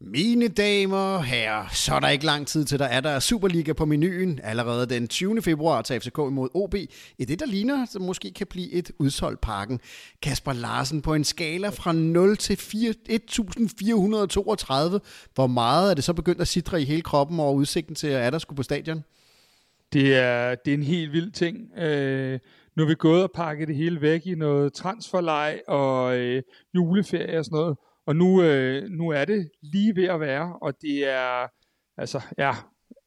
Mine damer og herrer, så er der ikke lang tid til, der er der Superliga på menuen allerede den 20. februar til FCK imod OB. I det, der ligner, som måske kan blive et udsolgt parken. Kasper Larsen på en skala fra 0 til 4, 1432. Hvor meget er det så begyndt at sidre i hele kroppen over udsigten til, at der skulle på stadion? Det er, det er en helt vild ting. Øh, nu er vi gået og pakket det hele væk i noget transferleg og øh, juleferie og sådan noget. Og nu, øh, nu er det lige ved at være, og det er, altså, ja,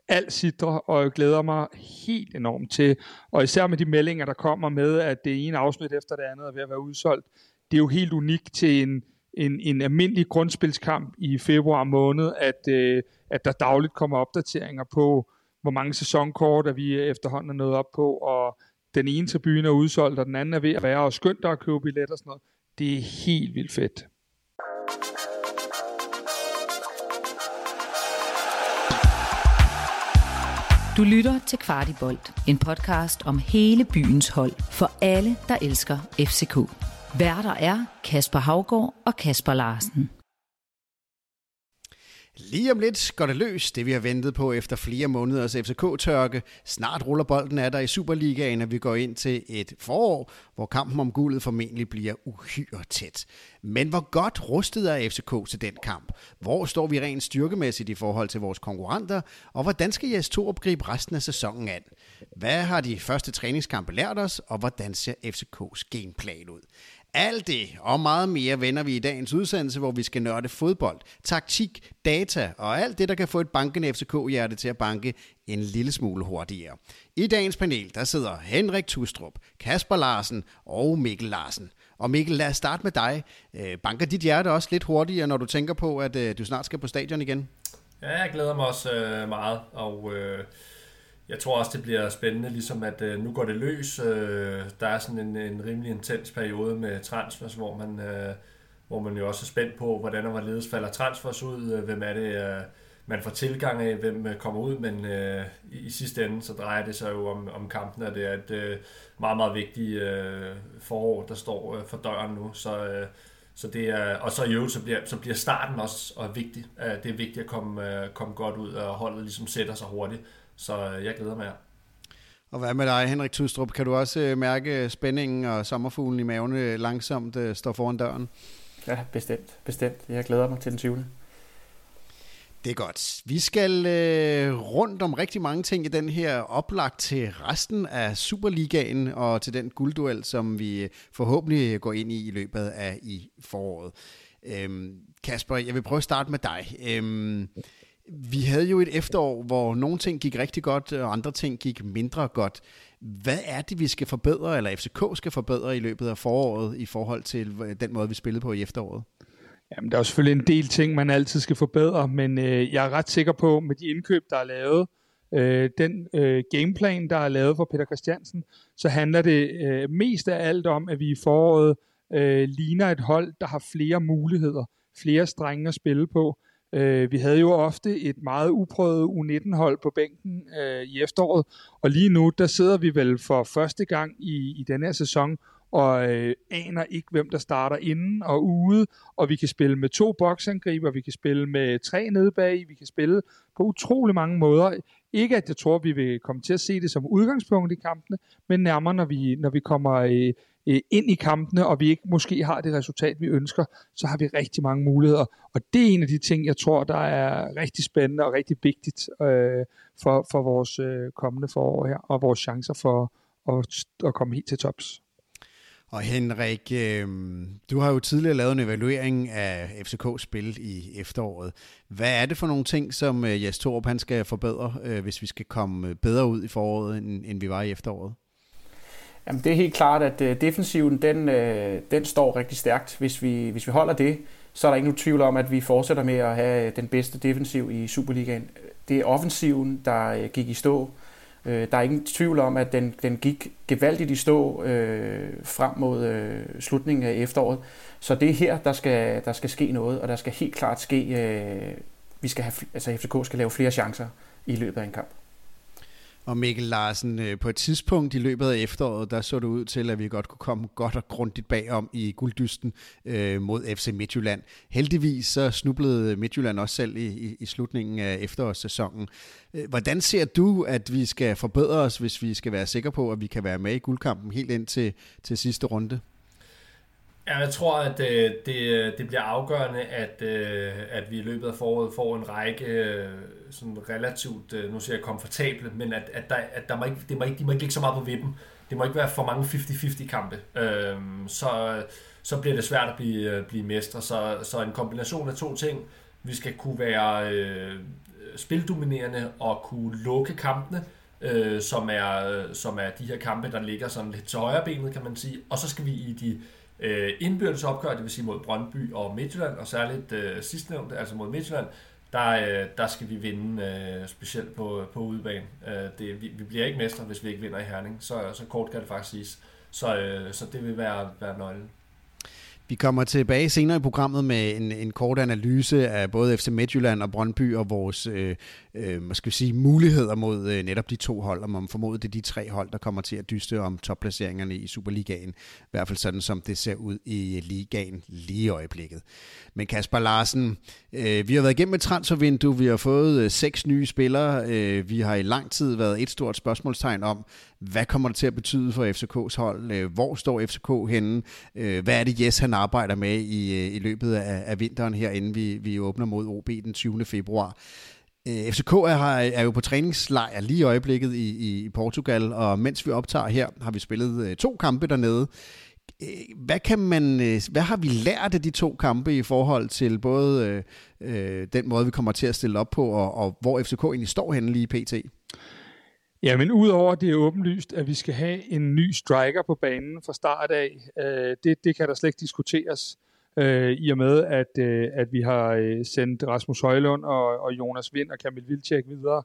alt sidder, og jeg glæder mig helt enormt til, og især med de meldinger, der kommer med, at det ene afsnit efter det andet er ved at være udsolgt. Det er jo helt unikt til en, en, en almindelig grundspilskamp i februar måned, at, øh, at der dagligt kommer opdateringer på, hvor mange sæsonkort er vi efterhånden er nået op på, og den ene tribune er udsolgt, og den anden er ved at være, og skønt at købe billetter og sådan noget. Det er helt vildt fedt. Du lytter til Kvartibolt, en podcast om hele byens hold for alle, der elsker FCK. Værter er Kasper Havgård og Kasper Larsen. Lige om lidt går det løs, det vi har ventet på efter flere måneders FCK-tørke. Snart ruller bolden af der i Superligaen, og vi går ind til et forår, hvor kampen om guldet formentlig bliver uhyre tæt. Men hvor godt rustet er FCK til den kamp? Hvor står vi rent styrkemæssigt i forhold til vores konkurrenter? Og hvordan skal Jes Torup gribe resten af sæsonen an? Hvad har de første træningskampe lært os, og hvordan ser FCK's gameplan ud? Alt det og meget mere vender vi i dagens udsendelse, hvor vi skal nørde fodbold, taktik, data og alt det, der kan få et bankende FCK-hjerte til at banke en lille smule hurtigere. I dagens panel, der sidder Henrik Tustrup, Kasper Larsen og Mikkel Larsen. Og Mikkel, lad os starte med dig. Øh, banker dit hjerte også lidt hurtigere, når du tænker på, at øh, du snart skal på stadion igen? Ja, jeg glæder mig også øh, meget, og øh, jeg tror også, det bliver spændende, ligesom at øh, nu går det løs. Øh, der er sådan en, en rimelig intens periode med transfers, hvor man, øh, hvor man jo også er spændt på, hvordan og hvorledes falder transfers ud, øh, hvem er det, øh, man får tilgang af, hvem øh, kommer ud, men øh, i, i sidste ende, så drejer det sig jo om, om kampen, og det er et øh, meget, meget vigtigt øh, forår, der står øh, for døren nu, så... Øh, så det er, og så i øvrigt, så bliver, så bliver starten også og vigtig. Øh, det er vigtigt at komme, øh, komme godt ud, og holdet ligesom sætter sig hurtigt. Så øh, jeg glæder mig. Og hvad med dig, Henrik Tustrup? Kan du også øh, mærke spændingen og sommerfuglen i maven øh, langsomt står foran døren? Ja, bestemt. Bestemt. Jeg glæder mig til den 20. Det er godt. Vi skal øh, rundt om rigtig mange ting i den her oplagt til resten af Superligaen og til den guldduel, som vi forhåbentlig går ind i i løbet af i foråret. Øhm, Kasper, jeg vil prøve at starte med dig. Øhm, vi havde jo et efterår, hvor nogle ting gik rigtig godt, øh, og andre ting gik mindre godt. Hvad er det, vi skal forbedre, eller FCK skal forbedre i løbet af foråret, i forhold til øh, den måde, vi spillede på i efteråret? Jamen, der er jo selvfølgelig en del ting, man altid skal forbedre, men øh, jeg er ret sikker på, med de indkøb, der er lavet, øh, den øh, gameplan, der er lavet for Peter Christiansen, så handler det øh, mest af alt om, at vi i foråret øh, ligner et hold, der har flere muligheder, flere strenge at spille på. Øh, vi havde jo ofte et meget uprøvet U19-hold på bænken øh, i efteråret, og lige nu, der sidder vi vel for første gang i, i den her sæson og øh, aner ikke, hvem der starter inden og ude, og vi kan spille med to boksangriber, vi kan spille med tre nede bag, vi kan spille på utrolig mange måder. Ikke at jeg tror, vi vil komme til at se det som udgangspunkt i kampene, men nærmere når vi, når vi kommer øh, øh, ind i kampene, og vi ikke måske har det resultat, vi ønsker, så har vi rigtig mange muligheder. Og det er en af de ting, jeg tror, der er rigtig spændende og rigtig vigtigt øh, for, for vores øh, kommende forår her, og vores chancer for at, at komme helt til tops. Og Henrik, øh, du har jo tidligere lavet en evaluering af FCK's spil i efteråret. Hvad er det for nogle ting, som øh, Jes Torup han skal forbedre, øh, hvis vi skal komme øh, bedre ud i foråret, end, end vi var i efteråret? Jamen, det er helt klart, at øh, defensiven den, øh, den står rigtig stærkt. Hvis vi, hvis vi holder det, så er der ikke nogen tvivl om, at vi fortsætter med at have øh, den bedste defensiv i Superligaen. Det er offensiven, der gik i stå. Der er ingen tvivl om, at den, den gik gevaldigt i stå øh, frem mod øh, slutningen af efteråret. Så det er her, der skal, der skal ske noget, og der skal helt klart ske, øh, vi skal have, altså FCK skal lave flere chancer i løbet af en kamp. Og Mikkel Larsen, øh, på et tidspunkt i løbet af efteråret, der så det ud til, at vi godt kunne komme godt og grundigt bagom i gulddysten øh, mod FC Midtjylland. Heldigvis så snublede Midtjylland også selv i, i, i slutningen af efterårssæsonen. Øh, hvordan ser du, at vi skal forbedre os, hvis vi skal være sikre på, at vi kan være med i guldkampen helt ind til, til sidste runde? Ja, jeg tror, at øh, det, øh, det bliver afgørende, at, øh, at vi i løbet af foråret får en række øh, sådan relativt, øh, nu siger jeg komfortable, men at, at, der, at der må ikke, det må ikke, de må ikke ligge så meget på vippen. Det må ikke være for mange 50-50 kampe. Øh, så, så bliver det svært at blive, øh, blive mestre. Så, så en kombination af to ting. Vi skal kunne være øh, spildominerende og kunne lukke kampene, øh, som, er, som er de her kampe, der ligger sådan lidt til højre benet, kan man sige. Og så skal vi i de øh, indbyrdes opgør, det vil sige mod Brøndby og Midtjylland, og særligt øh, sidstnævnte, altså mod Midtjylland, der, øh, der skal vi vinde øh, specielt på, på udebane. Øh, det, vi, vi bliver ikke mestre, hvis vi ikke vinder i Herning, så, så kort kan det faktisk siges. Så, øh, så det vil være, være nøglen. Vi kommer tilbage senere i programmet med en, en kort analyse af både FC Midtjylland og Brøndby og vores øh, øh, skal sige, muligheder mod øh, netop de to hold, og man formodet det er de tre hold, der kommer til at dyste om topplaceringerne i Superligaen. I hvert fald sådan, som det ser ud i øh, ligaen lige i øjeblikket. Men Kasper Larsen, øh, vi har været igennem et transfervindue, vi har fået øh, seks nye spillere, øh, vi har i lang tid været et stort spørgsmålstegn om, hvad kommer det til at betyde for FCK's hold? Øh, hvor står FCK henne? Øh, hvad er det, Jes han arbejder med i, øh, i løbet af, af vinteren her, inden vi, vi åbner mod OB den 20. februar? FCK er, er jo på træningslejr lige i øjeblikket i, i Portugal, og mens vi optager her, har vi spillet to kampe dernede. Hvad, kan man, hvad har vi lært af de to kampe i forhold til både øh, den måde, vi kommer til at stille op på, og, og hvor FCK egentlig står henne lige pt? Ja, men udover det er åbenlyst, at vi skal have en ny striker på banen fra start af, øh, det, det kan der slet ikke diskuteres, øh, i og med, at, øh, at vi har øh, sendt Rasmus Højlund og, og Jonas Vind og Kamil Vilcek videre.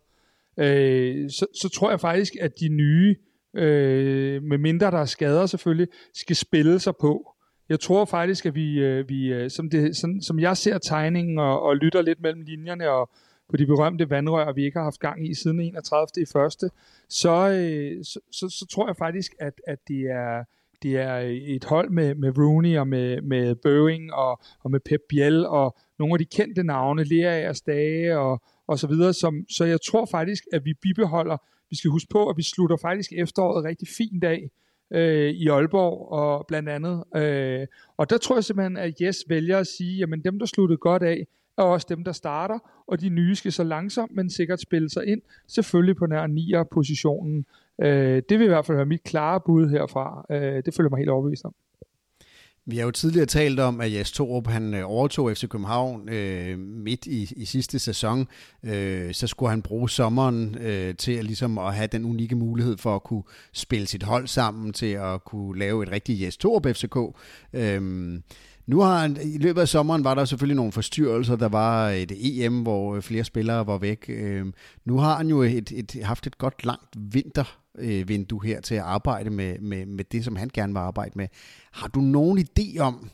Øh, så, så tror jeg faktisk, at de nye, øh, med mindre der er skader selvfølgelig, skal spille sig på. Jeg tror faktisk, at vi, øh, vi øh, som, det, sådan, som jeg ser tegningen og, og lytter lidt mellem linjerne og, på de berømte vandrør, vi ikke har haft gang i siden 31. i første, så, øh, så, så, så tror jeg faktisk, at, at det er det er et hold med, med Rooney og med, med Boeing og, og med Pep Biel og nogle af de kendte navne, Lea og Stage og, og så videre. Som, så jeg tror faktisk, at vi bibeholder, vi skal huske på, at vi slutter faktisk efteråret rigtig fint af øh, i Aalborg og blandt andet. Øh, og der tror jeg simpelthen, at Jes vælger at sige, jamen dem, der sluttede godt af, er også dem, der starter, og de nye skal så langsomt, men sikkert spille sig ind, selvfølgelig på nær 9'er positionen. Øh, det vil i hvert fald være mit klare bud herfra. Øh, det føler mig helt overbevist om. Vi har jo tidligere talt om, at Jes Torup han øh, overtog FC København øh, midt i, i sidste sæson. Øh, så skulle han bruge sommeren øh, til at, ligesom at have den unikke mulighed for at kunne spille sit hold sammen, til at kunne lave et rigtigt Jes Torup FCK. Øh, nu har han, i løbet af sommeren var der selvfølgelig nogle forstyrrelser. Der var et EM, hvor øh, flere spillere var væk. Øhm, nu har han jo et, et, haft et godt langt vintervindue øh, her til at arbejde med, med, med det, som han gerne vil arbejde med. Har du nogen idé om,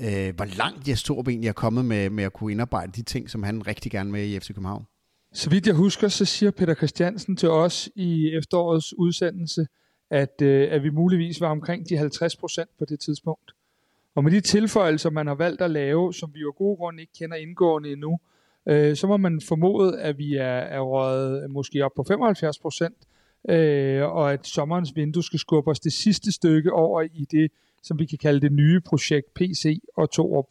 øh, hvor langt Jes Torp egentlig er kommet med, med at kunne indarbejde de ting, som han rigtig gerne vil i FC København? Så vidt jeg husker, så siger Peter Christiansen til os i efterårets udsendelse, at, øh, at vi muligvis var omkring de 50 procent på det tidspunkt. Og med de tilføjelser, man har valgt at lave, som vi jo af gode grunde ikke kender indgående endnu, øh, så må man formode, at vi er, er røget måske op på 75 procent, øh, og at sommerens vindue skal skubbe os det sidste stykke over i det, som vi kan kalde det nye projekt PC og Torup.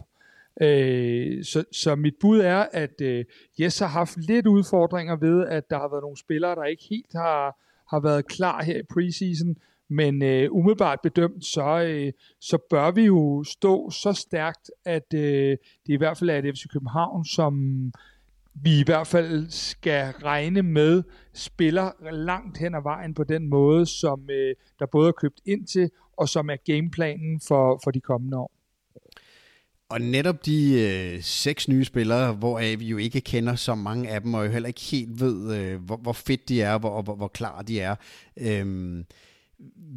Øh, så, så mit bud er, at øh, Jes har haft lidt udfordringer ved, at der har været nogle spillere, der ikke helt har, har været klar her i preseason, men øh, umiddelbart bedømt, så, øh, så bør vi jo stå så stærkt, at øh, det i hvert fald er et FC København, som vi i hvert fald skal regne med spiller langt hen ad vejen på den måde, som øh, der både er købt ind til, og som er gameplanen for, for de kommende år. Og netop de øh, seks nye spillere, hvoraf vi jo ikke kender så mange af dem, og jo heller ikke helt ved, øh, hvor, hvor fedt de er, hvor, hvor, hvor klar de er. Øh,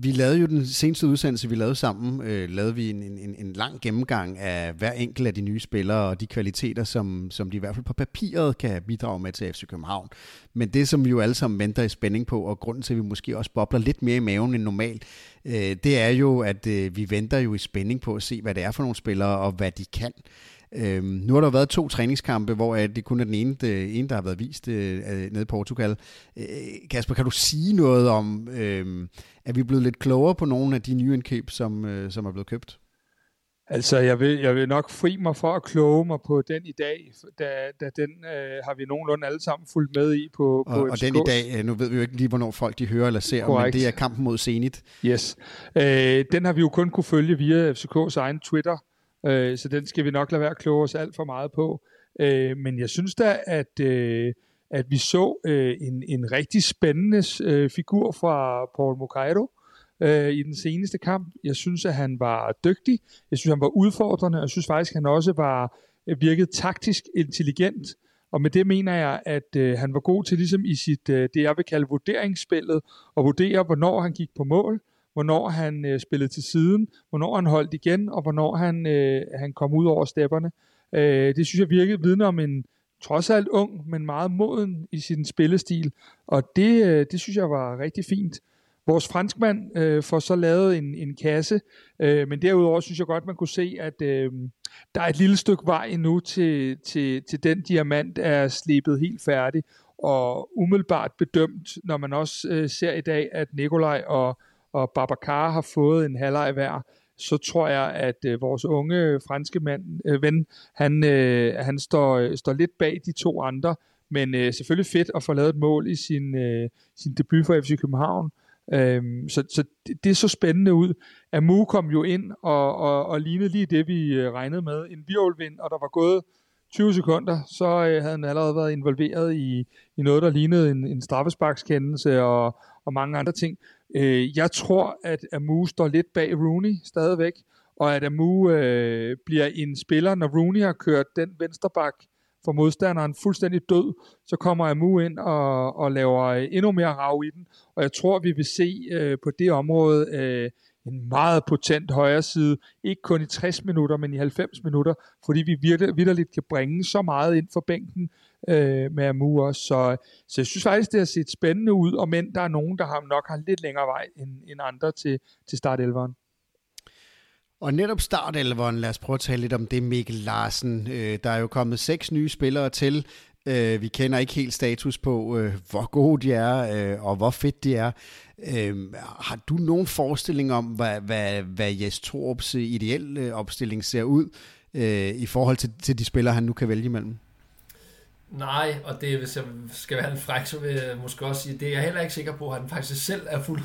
vi lavede jo den seneste udsendelse, vi lavede sammen, øh, lavede vi en, en, en lang gennemgang af hver enkelt af de nye spillere og de kvaliteter, som, som de i hvert fald på papiret kan bidrage med til FC København. Men det, som vi jo alle sammen venter i spænding på, og grunden til, at vi måske også bobler lidt mere i maven end normalt, øh, det er jo, at øh, vi venter jo i spænding på at se, hvad det er for nogle spillere og hvad de kan. Øhm, nu har der været to træningskampe, hvor det kun er den ene, det, ene der har været vist øh, nede i Portugal. Øh, Kasper, kan du sige noget om, øh, er vi blevet lidt klogere på nogle af de nye indkøb, som, øh, som er blevet købt? Altså, jeg vil, jeg vil nok fri mig for at kloge mig på den i dag, da, da den øh, har vi nogenlunde alle sammen fulgt med i på, og, på Og den i dag, øh, nu ved vi jo ikke lige, hvornår folk de hører eller ser, Correct. men det er kampen mod Zenit. Yes. Øh, den har vi jo kun kunne følge via FCK's egen Twitter, øh, så den skal vi nok lade være at kloge os alt for meget på. Øh, men jeg synes da, at, øh, at vi så øh, en, en rigtig spændende øh, figur fra Paul Mocairo øh, i den seneste kamp. Jeg synes, at han var dygtig. Jeg synes, han var udfordrende. Jeg synes faktisk, at han også var virkede virket taktisk intelligent. Og med det mener jeg, at øh, han var god til ligesom i sit, øh, det jeg vil kalde vurderingsspillet, at vurdere, hvornår han gik på mål, hvornår han øh, spillede til siden, hvornår han holdt igen, og hvornår han, øh, han kom ud over stepperne. Øh, det synes jeg virkede vidne om en trods alt ung, men meget moden i sin spillestil, og det, øh, det synes jeg var rigtig fint. Vores franskmand øh, får så lavet en, en kasse, øh, men derudover synes jeg godt, man kunne se, at øh, der er et lille stykke vej endnu til, til, til den diamant er slebet helt færdig, og umiddelbart bedømt, når man også øh, ser i dag, at Nikolaj og, og Babacar har fået en halvleg hver, så tror jeg, at øh, vores unge franske mand, øh, ven, han, øh, han står, øh, står lidt bag de to andre, men øh, selvfølgelig fedt at få lavet et mål i sin, øh, sin debut for FC København. Øhm, så så det, det så spændende ud. Amu kom jo ind og, og, og lignede lige det, vi øh, regnede med. En virvelvind, og der var gået 20 sekunder, så øh, havde han allerede været involveret i, i noget, der lignede en, en straffesparkskendelse og, og mange andre ting. Øh, jeg tror, at Amu står lidt bag Rooney stadigvæk, og at Amu øh, bliver en spiller, når Rooney har kørt den vensterbak for modstanderen fuldstændig død, så kommer Amu ind og, og laver øh, endnu mere rav i den, og jeg tror, vi vil se øh, på det område øh, en meget potent højre side, ikke kun i 60 minutter, men i 90 minutter, fordi vi virkelig, vidderligt kan bringe så meget ind for bænken øh, med Amu også. Så, så jeg synes faktisk, det har set spændende ud, og men der er nogen, der har nok har lidt længere vej end, end andre til, til startelveren. Og netop startelveren, lad os prøve at tale lidt om det, Mikkel Larsen. Øh, der er jo kommet seks nye spillere til. Øh, vi kender ikke helt status på, øh, hvor gode de er, øh, og hvor fedt de er. Øh, har du nogen forestilling om, hvad, hvad, hvad Jes Torps øh, ideelle opstilling ser ud, øh, i forhold til, til de spillere, han nu kan vælge imellem? Nej, og det, hvis jeg skal være en fræk, så vil jeg måske også sige, det er jeg heller ikke sikker på, at han faktisk selv er fuld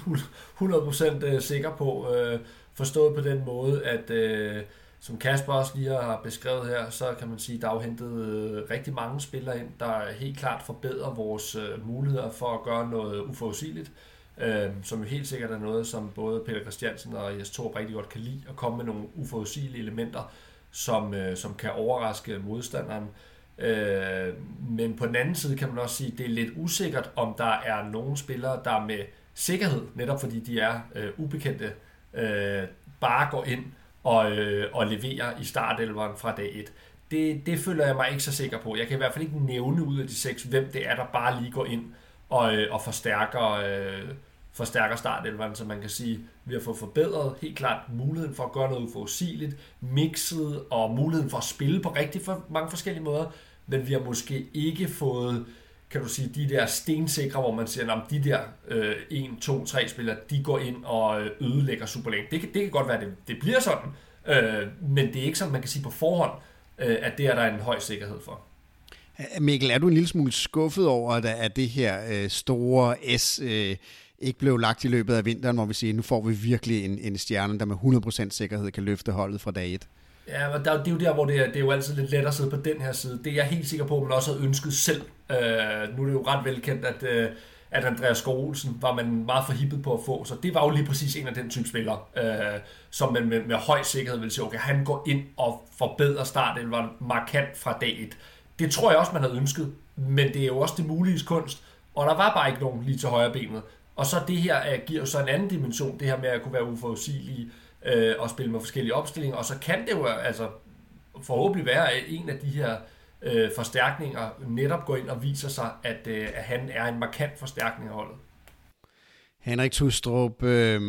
100% øh, sikker på, øh, forstået på den måde, at øh, som Kasper også lige har beskrevet her, så kan man sige, at der er jo hentet øh, rigtig mange spillere ind, der helt klart forbedrer vores øh, muligheder for at gøre noget uforudsigeligt, øh, som jo helt sikkert er noget, som både Peter Christiansen og Jes Torp rigtig godt kan lide, at komme med nogle uforudsigelige elementer, som, øh, som kan overraske modstanderen. Øh, Øh, men på den anden side kan man også sige, at det er lidt usikkert, om der er nogle spillere, der med sikkerhed, netop fordi de er øh, ubekendte, øh, bare går ind og, øh, og leverer i startelveren fra dag 1. Det, det føler jeg mig ikke så sikker på. Jeg kan i hvert fald ikke nævne ud af de seks, hvem det er, der bare lige går ind og, øh, og forstærker, øh, forstærker startelveren, så man kan sige, vi har fået forbedret helt klart muligheden for at gøre noget uforudsigeligt, mixet og muligheden for at spille på rigtig for mange forskellige måder, men vi har måske ikke fået kan du sige, de der stensikre, hvor man siger, at de der øh, 1, 2, 3 spillere, de går ind og øh, ødelægger Superligaen. Det, det kan godt være, at det, det bliver sådan, øh, men det er ikke sådan, man kan sige på forhånd, øh, at det er der en høj sikkerhed for. Mikkel, er du en lille smule skuffet over, at det her øh, store S øh, ikke blev lagt i løbet af vinteren, hvor vi siger, nu får vi virkelig en, en stjerne, der med 100% sikkerhed kan løfte holdet fra dag 1? Ja, men der, det er jo der, hvor det er, det er jo altid lidt let at sidde på den her side. Det er jeg helt sikker på, at man også har ønsket selv. Øh, nu er det jo ret velkendt, at, øh, at Andreas Skovolsen var man meget forhippet på at få. Så det var jo lige præcis en af den type spillere, øh, som man med, med høj sikkerhed ville sige, okay, han går ind og forbedrer starten, var markant fra dag 1. Det tror jeg også, man havde ønsket, men det er jo også det mulige kunst. Og der var bare ikke nogen lige til højre benet. Og så det her uh, giver jo så en anden dimension, det her med at kunne være uforudsigelig uh, og spille med forskellige opstillinger, og så kan det jo altså forhåbentlig være, at en af de her uh, forstærkninger netop går ind og viser sig, at, uh, at han er en markant forstærkning af holdet. Henrik Tustrup, øh,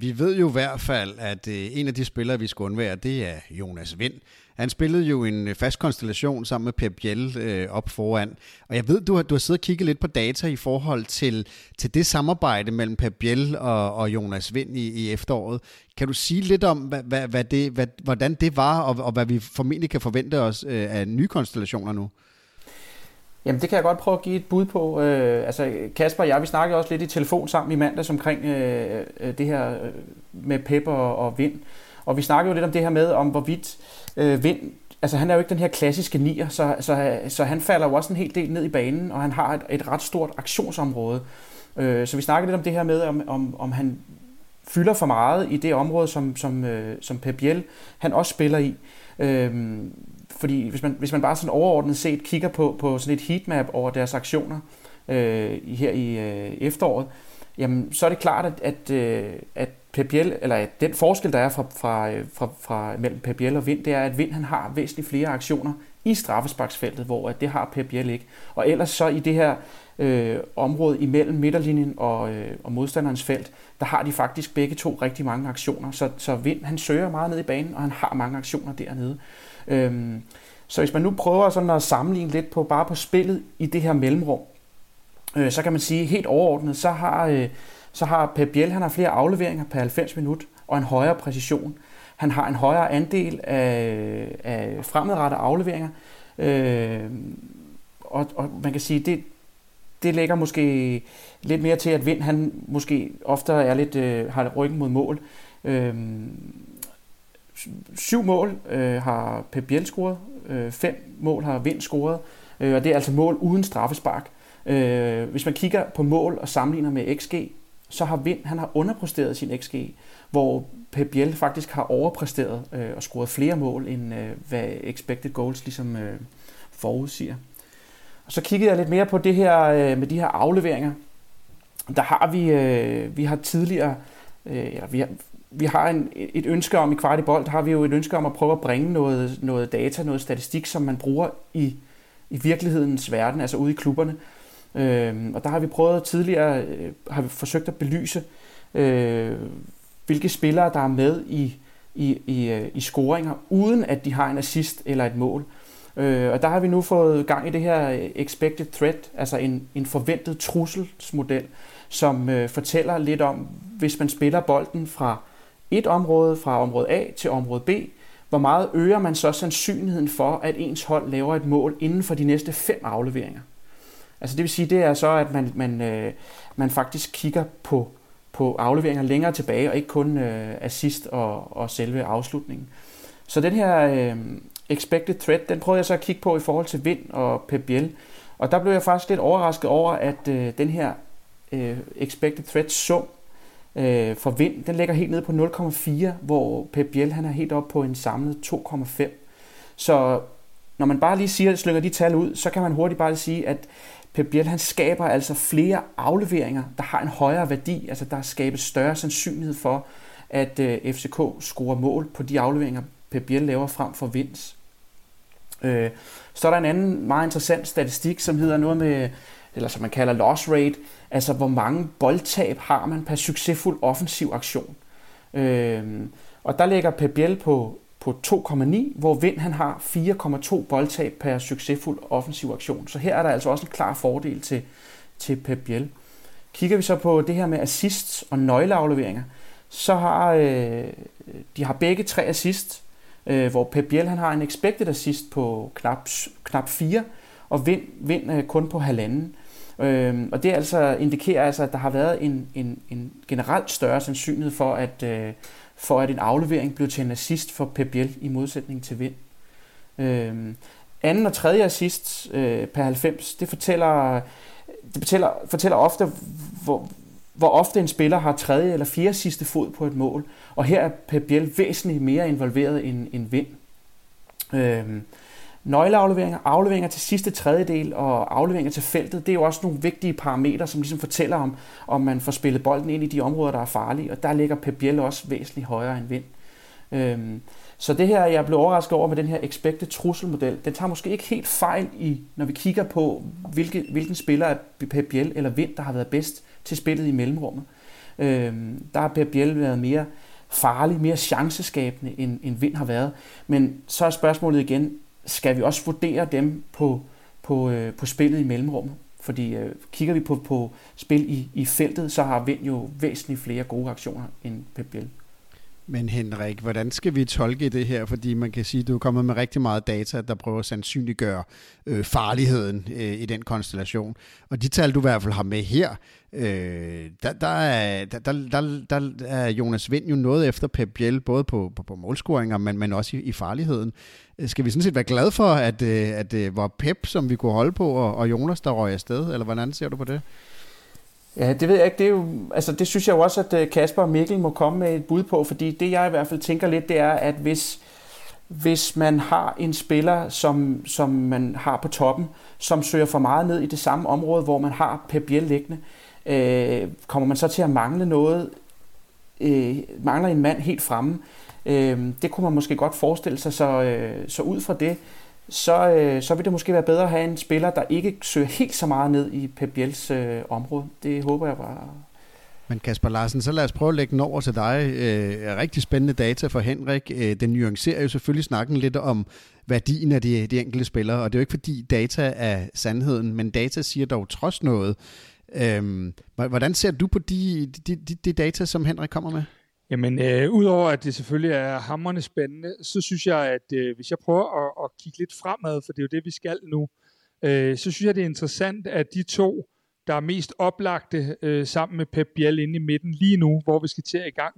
vi ved jo i hvert fald, at øh, en af de spillere, vi skal undvære, det er Jonas Vind. Han spillede jo en øh, fast konstellation sammen med Pep Biel øh, op foran. Og jeg ved, du har, du har siddet og kigget lidt på data i forhold til, til det samarbejde mellem Pep Biel og, og Jonas Vind i, i efteråret. Kan du sige lidt om, hvad, hvad, hvad det, hvad, hvordan det var, og, og hvad vi formentlig kan forvente os øh, af nye konstellationer nu? Jamen det kan jeg godt prøve at give et bud på. Øh, altså Kasper og jeg, vi snakkede også lidt i telefon sammen i mandags omkring øh, øh det her øh, med Pep og, og Vind. Og vi snakkede jo lidt om det her med, om hvorvidt øh, Vind, altså han er jo ikke den her klassiske nier, så, så, så han falder jo også en hel del ned i banen, og han har et, et ret stort aktionsområde. Øh, så vi snakker lidt om det her med, om, om, om han fylder for meget i det område, som, som, øh, som Pep Biel, han også spiller i. Øh, fordi hvis man, hvis man bare sådan overordnet set kigger på, på sådan et heatmap over deres aktioner øh, her i øh, efteråret, jamen så er det klart, at, at, øh, at Pep Biel, eller at den forskel, der er fra, fra, øh, fra, fra mellem Pep Biel og Vind, det er, at Vind han har væsentligt flere aktioner i straffesparksfeltet, hvor at det har Pep Biel ikke. Og ellers så i det her øh, område imellem midterlinjen og, øh, og modstanderens felt, der har de faktisk begge to rigtig mange aktioner. Så, så Vind han søger meget ned i banen, og han har mange aktioner dernede. Øhm, så hvis man nu prøver sådan at sammenligne lidt på bare på spillet i det her mellemrum, øh, så kan man sige helt overordnet, så har, øh, så har Pep Biel, han har flere afleveringer per 90 minut og en højere præcision. Han har en højere andel af, af fremadrettede afleveringer, øh, og, og man kan sige, det, det lægger måske lidt mere til, at Vind han måske ofte er lidt, øh, har ryggen mod mål. Øh, syv mål øh, har Pep Biel scoret, øh, fem mål har Vind scoret, øh, og det er altså mål uden straffespark. Øh, hvis man kigger på mål og sammenligner med XG, så har Vind han har underpræsteret sin XG, hvor Pep Biel faktisk har overpræsteret øh, og scoret flere mål, end øh, hvad expected goals ligesom øh, forudsiger. Og så kiggede jeg lidt mere på det her øh, med de her afleveringer. Der har vi, øh, vi har tidligere, øh, eller vi har, vi har en, et ønske om i kvart i bold, har vi jo et ønske om at prøve at bringe noget, noget data, noget statistik, som man bruger i, i virkelighedens verden, altså ude i klubberne. Øh, og der har vi prøvet tidligere, øh, har vi forsøgt at belyse, øh, hvilke spillere, der er med i, i, i, øh, i scoringer, uden at de har en assist eller et mål. Øh, og der har vi nu fået gang i det her øh, expected threat, altså en, en forventet trusselsmodel, som øh, fortæller lidt om, hvis man spiller bolden fra et område fra område A til område B, hvor meget øger man så sandsynligheden for, at ens hold laver et mål inden for de næste fem afleveringer. Altså det vil sige, det er så, at man, man, øh, man faktisk kigger på, på afleveringer længere tilbage, og ikke kun øh, assist og, og selve afslutningen. Så den her øh, expected threat, den prøvede jeg så at kigge på i forhold til Vind og Pep Biel. Og der blev jeg faktisk lidt overrasket over, at øh, den her øh, expected threat sum øh, for vind, den ligger helt nede på 0,4, hvor Pep Biel han er helt op på en samlet 2,5. Så når man bare lige siger, slynger de tal ud, så kan man hurtigt bare sige, at Pep Biel han skaber altså flere afleveringer, der har en højere værdi, altså der skabes større sandsynlighed for, at øh, FCK scorer mål på de afleveringer, Pep Biel laver frem for Vins. Øh, så er der en anden meget interessant statistik, som hedder noget med, eller som man kalder loss rate, altså hvor mange boldtab har man per succesfuld offensiv aktion. Øh, og der ligger Pep Biel på, på 2,9, hvor Vind han har 4,2 boldtab per succesfuld offensiv aktion. Så her er der altså også en klar fordel til, til Pep Biel. Kigger vi så på det her med assists og nøgleafleveringer, så har øh, de har begge tre assists, øh, hvor Pep Biel han har en expected assist på knap, knap 4, og Vind, Vind øh, kun på halvanden. Øh, og det altså indikerer altså, at der har været en, en, en generelt større sandsynlighed for, at, øh, for at en aflevering blev til en assist for Pep Biel i modsætning til Vind. Øhm, anden og tredje assist øh, per 90, det fortæller, det fortæller, fortæller ofte, hvor, hvor ofte en spiller har tredje eller fjerde sidste fod på et mål. Og her er Pep Biel væsentligt mere involveret end, end Vind. Øhm, Nøgleafleveringer, afleveringer til sidste tredjedel og afleveringer til feltet, det er jo også nogle vigtige parametre, som ligesom fortæller om, om man får spillet bolden ind i de områder, der er farlige, og der ligger Pep Biel også væsentligt højere end vind. Øhm, så det her, jeg blev overrasket over med den her expected trusselmodel, den tager måske ikke helt fejl i, når vi kigger på, hvilke, hvilken spiller er Pep Biel eller Vind, der har været bedst til spillet i mellemrummet. Øhm, der har Pep Biel været mere farlig, mere chanceskabende, end, end Vind har været. Men så er spørgsmålet igen, skal vi også vurdere dem på, på, øh, på spillet i mellemrummet? Fordi øh, kigger vi på, på spil i, i feltet, så har Vind jo væsentligt flere gode aktioner end Pep Biel. Men Henrik, hvordan skal vi tolke det her? Fordi man kan sige, at du er kommet med rigtig meget data, der prøver at sandsynliggøre øh, farligheden øh, i den konstellation. Og de tal, du i hvert fald har med her, øh, der, der, er, der, der, der er Jonas Vind jo noget efter Pep Biel, både på, på, på målscoringer, men, men også i, i farligheden. Øh, skal vi sådan set være glade for, at, øh, at øh, det var Pep, som vi kunne holde på, og, og Jonas, der røg afsted? Eller hvordan ser du på det? Ja, det ved jeg ikke. Det, er jo, altså, det synes jeg jo også, at øh, Kasper og Mikkel må komme med et bud på, fordi det jeg i hvert fald tænker lidt, det er, at hvis, hvis man har en spiller, som, som man har på toppen, som søger for meget ned i det samme område, hvor man har Pep Biel liggende, øh, kommer man så til at mangle noget, øh, mangler en mand helt fremme. Øh, det kunne man måske godt forestille sig, så, øh, så ud fra det, så, øh, så vil det måske være bedre at have en spiller, der ikke søger helt så meget ned i Pep Biels øh, område. Det håber jeg bare. Men Kasper Larsen, så lad os prøve at lægge den over til dig. Øh, rigtig spændende data for Henrik. Øh, den nuancerer jo selvfølgelig snakken lidt om værdien af de, de enkelte spillere, og det er jo ikke fordi data er sandheden, men data siger dog trods noget. Øh, hvordan ser du på de, de, de, de data, som Henrik kommer med? Jamen, øh, udover at det selvfølgelig er hammerne spændende, så synes jeg, at øh, hvis jeg prøver at, at kigge lidt fremad, for det er jo det, vi skal nu, øh, så synes jeg, det er interessant, at de to, der er mest oplagte øh, sammen med Pep Biel inde i midten lige nu, hvor vi skal til i gang,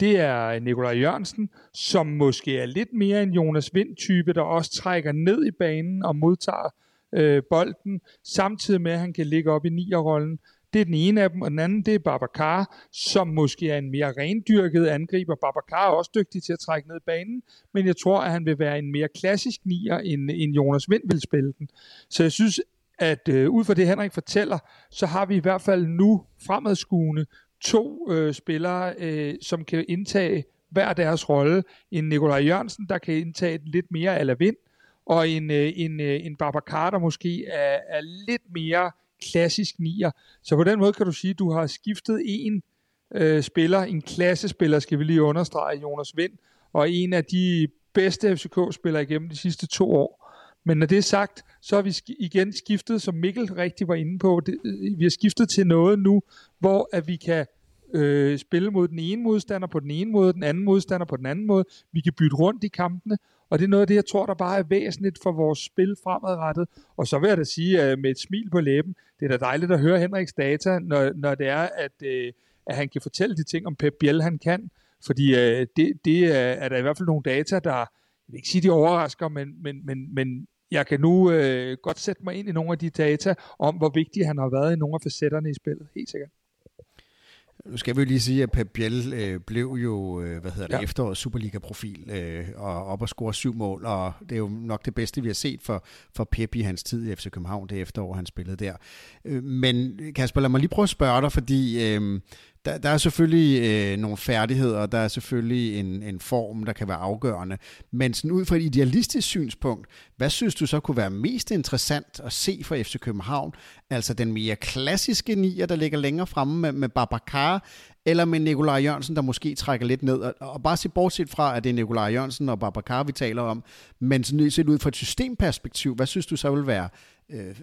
det er Nikolaj Jørgensen, som måske er lidt mere en Jonas Vind-type, der også trækker ned i banen og modtager øh, bolden, samtidig med, at han kan ligge op i nierrollen. Det er den ene af dem, og den anden, det er Babacar, som måske er en mere rendyrket angriber. Babacar er også dygtig til at trække ned banen, men jeg tror, at han vil være en mere klassisk nier, end, end Jonas Vind vil spille den. Så jeg synes, at øh, ud fra det, Henrik fortæller, så har vi i hvert fald nu fremadskuende to øh, spillere, øh, som kan indtage hver deres rolle. En Nikolaj Jørgensen, der kan indtage lidt mere ala vind, og en, øh, en, øh, en Babacar, der måske er, er lidt mere klassisk nier. Så på den måde kan du sige, at du har skiftet en øh, spiller, en klassespiller, skal vi lige understrege, Jonas Vind, og en af de bedste FCK-spillere igennem de sidste to år. Men når det er sagt, så har vi igen skiftet, som Mikkel rigtig var inde på, det, øh, vi har skiftet til noget nu, hvor at vi kan øh, spille mod den ene modstander på den ene måde, den anden modstander på den anden måde. Vi kan bytte rundt i kampene, og det er noget af det, jeg tror, der bare er væsentligt for vores spil fremadrettet. Og så vil jeg da sige øh, med et smil på læben, det er da dejligt at høre Henriks data, når, når det er, at, øh, at han kan fortælle de ting om Pep Biel, han kan. Fordi øh, det, det er, er der i hvert fald nogle data, der, jeg vil ikke sige, de overrasker, men, men, men, men jeg kan nu øh, godt sætte mig ind i nogle af de data om, hvor vigtig han har været i nogle af facetterne i spillet, helt sikkert. Nu skal vi jo lige sige, at Pep Biel øh, blev jo øh, hvad hedder det, ja. efterårets Superliga-profil øh, og op og score syv mål, og det er jo nok det bedste, vi har set for, for Pep i hans tid i FC København, det efterår, han spillede der. Øh, men Kasper, lad mig lige prøve at spørge dig, fordi øh, der, der er selvfølgelig øh, nogle færdigheder, der er selvfølgelig en, en form, der kan være afgørende. Men sådan ud fra et idealistisk synspunkt, hvad synes du så kunne være mest interessant at se for FC København? Altså den mere klassiske nier, der ligger længere fremme med, med Babacar, eller med Nikolaj Jørgensen, der måske trækker lidt ned. Og, og bare se bortset fra, at det er Nikolaj Jørgensen og Babacar, vi taler om, men sådan set ud fra et systemperspektiv, hvad synes du så vil være øh,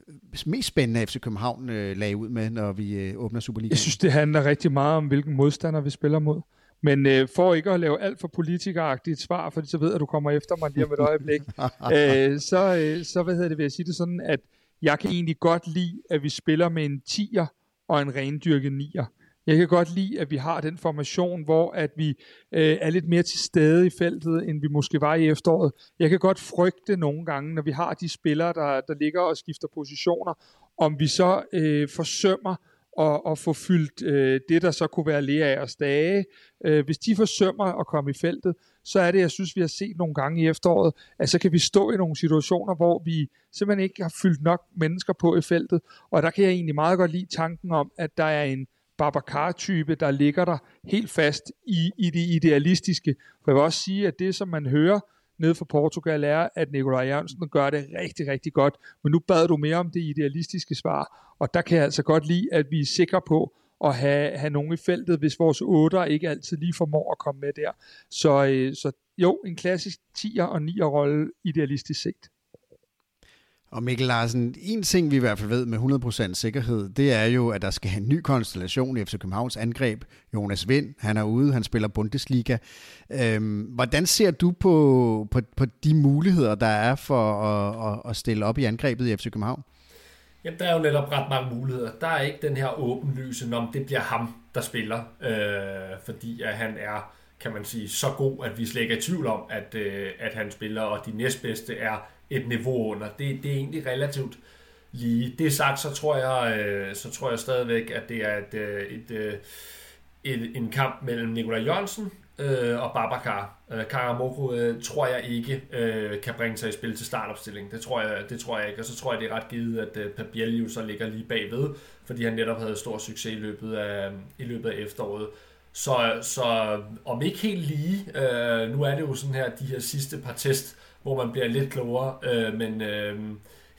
mest spændende FC København øh, lagde ud med, når vi øh, åbner Superligaen? Jeg synes, det handler rigtig meget om, hvilken modstander vi spiller mod. Men øh, for ikke at lave alt for politikeragtigt svar, for så ved jeg, at du kommer efter mig lige om et øjeblik, øh, så, øh, så hvad hedder det, vil jeg sige det sådan, at jeg kan egentlig godt lide, at vi spiller med en 10'er og en rendyrket 9'er. Jeg kan godt lide, at vi har den formation, hvor at vi øh, er lidt mere til stede i feltet, end vi måske var i efteråret. Jeg kan godt frygte nogle gange, når vi har de spillere, der, der ligger og skifter positioner, om vi så øh, forsømmer at, at få fyldt øh, det, der så kunne være Lea og Stage. Øh, hvis de forsømmer at komme i feltet, så er det, jeg synes, vi har set nogle gange i efteråret, at så kan vi stå i nogle situationer, hvor vi simpelthen ikke har fyldt nok mennesker på i feltet, og der kan jeg egentlig meget godt lide tanken om, at der er en Babacar-type, der ligger der helt fast i, i det idealistiske. For jeg vil også sige, at det, som man hører nede fra Portugal, er, at Nikolaj Jørgensen gør det rigtig, rigtig godt. Men nu bad du mere om det idealistiske svar, og der kan jeg altså godt lide, at vi er sikre på, at have, have nogen i feltet, hvis vores otter ikke altid lige formår at komme med der. Så, øh, så jo, en klassisk 10'er og 9'er rolle idealistisk set. Og Mikkel Larsen, en ting vi i hvert fald ved med 100% sikkerhed, det er jo, at der skal have en ny konstellation i FC Københavns angreb. Jonas Vind, han er ude, han spiller Bundesliga. Øhm, hvordan ser du på, på, på de muligheder, der er for at, at, at stille op i angrebet i FC København? Jamen, der er jo netop ret mange muligheder. Der er ikke den her åbenlyse, om det bliver ham, der spiller, øh, fordi at han er, kan man sige, så god, at vi slet ikke er i tvivl om, at, øh, at han spiller, og de næstbedste er et niveau under. Det, det er egentlig relativt lige. Det sagt, så tror jeg, øh, så tror jeg stadigvæk, at det er et, øh, et, øh, et, en kamp mellem Nikolaj Jørgensen øh, og Babacar. Øh, Karamoko øh, tror jeg ikke øh, kan bringe sig i spil til startopstilling. Det tror jeg, det tror jeg ikke. Og så tror jeg, det er ret givet, at øh, Pabiel jo så ligger lige bagved, fordi han netop havde stor succes i løbet af, i løbet af efteråret. Så, så om ikke helt lige, øh, nu er det jo sådan her, de her sidste par test, hvor man bliver lidt klogere, øh, men øh,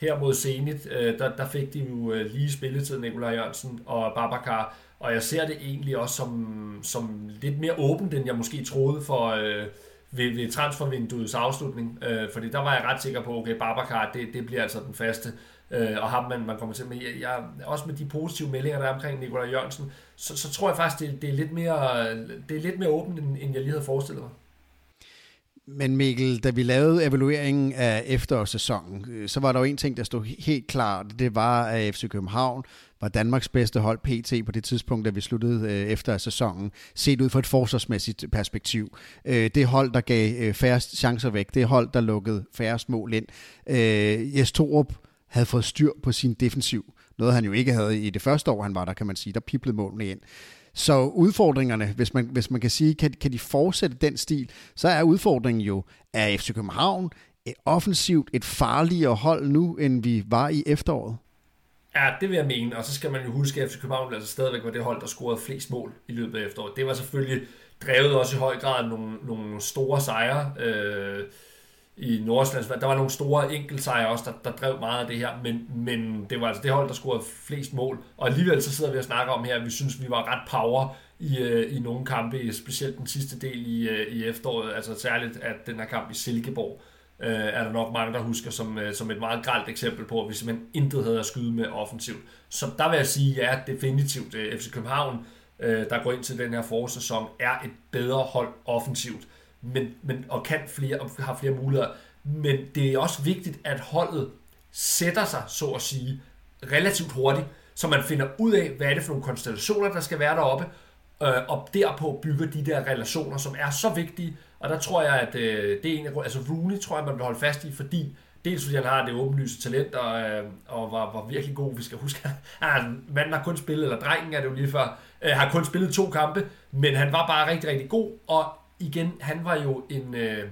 her mod Zenit, øh, der, der fik de jo øh, lige spilletid, Nikolaj Jørgensen og Babacar, og jeg ser det egentlig også som, som lidt mere åbent, end jeg måske troede for øh, ved, ved transfervinduets afslutning. Øh, fordi der var jeg ret sikker på, okay, Babacar, det, det bliver altså den faste. Øh, og ham man, man kommer til med. Jeg, jeg, også med de positive meldinger, der er omkring Nikolaj Jørgensen, så, så tror jeg faktisk, det, det, er lidt mere, det er lidt mere åbent, end, end jeg lige havde forestillet mig. Men Mikkel, da vi lavede evalueringen af efterårssæsonen, øh, så var der jo en ting, der stod helt klart. Det var, at FC København var Danmarks bedste hold PT på det tidspunkt, da vi sluttede øh, efter sæsonen, set ud fra et forsvarsmæssigt perspektiv. Øh, det hold, der gav færrest chancer væk, det hold, der lukkede færrest mål ind. Jes Torup havde fået styr på sin defensiv. Noget han jo ikke havde i det første år, han var der, kan man sige. Der piblede målene ind. Så udfordringerne, hvis man, hvis man kan sige, kan, kan de fortsætte den stil, så er udfordringen jo, er FC København et offensivt, et farligere hold nu, end vi var i efteråret? Ja, det vil jeg mene, og så skal man jo huske, at FC København altså stadigvæk var det hold, der scorede flest mål i løbet af efteråret. Det var selvfølgelig drevet også i høj grad nogle, nogle store sejre. Øh, i Nordsjællands. Der var nogle store enkeltsejre også, der, der drev meget af det her, men, men det var altså det hold, der scorede flest mål. Og alligevel så sidder vi og snakker om her, at vi synes, vi var ret power i, øh, i nogle kampe, specielt den sidste del i, øh, i efteråret, altså særligt at den her kamp i Silkeborg, øh, er der nok mange, der husker som, øh, som et meget gralt eksempel på, at vi simpelthen intet havde at skyde med offensivt. Så der vil jeg sige, ja, definitivt øh, FC København, øh, der går ind til den her forårssæson, er et bedre hold offensivt men, men, og kan flere, og har flere muligheder. Men det er også vigtigt, at holdet sætter sig, så at sige, relativt hurtigt, så man finder ud af, hvad er det for nogle konstellationer, der skal være deroppe, øh, og derpå bygger de der relationer, som er så vigtige. Og der tror jeg, at øh, det er en af altså Rooney tror jeg, man vil holde fast i, fordi dels fordi han har det åbenlyse talent, og, øh, og var, var virkelig god, vi skal huske, at manden har kun spillet, eller drengen er det jo lige før, øh, har kun spillet to kampe, men han var bare rigtig, rigtig god, og igen, han var jo en, øh,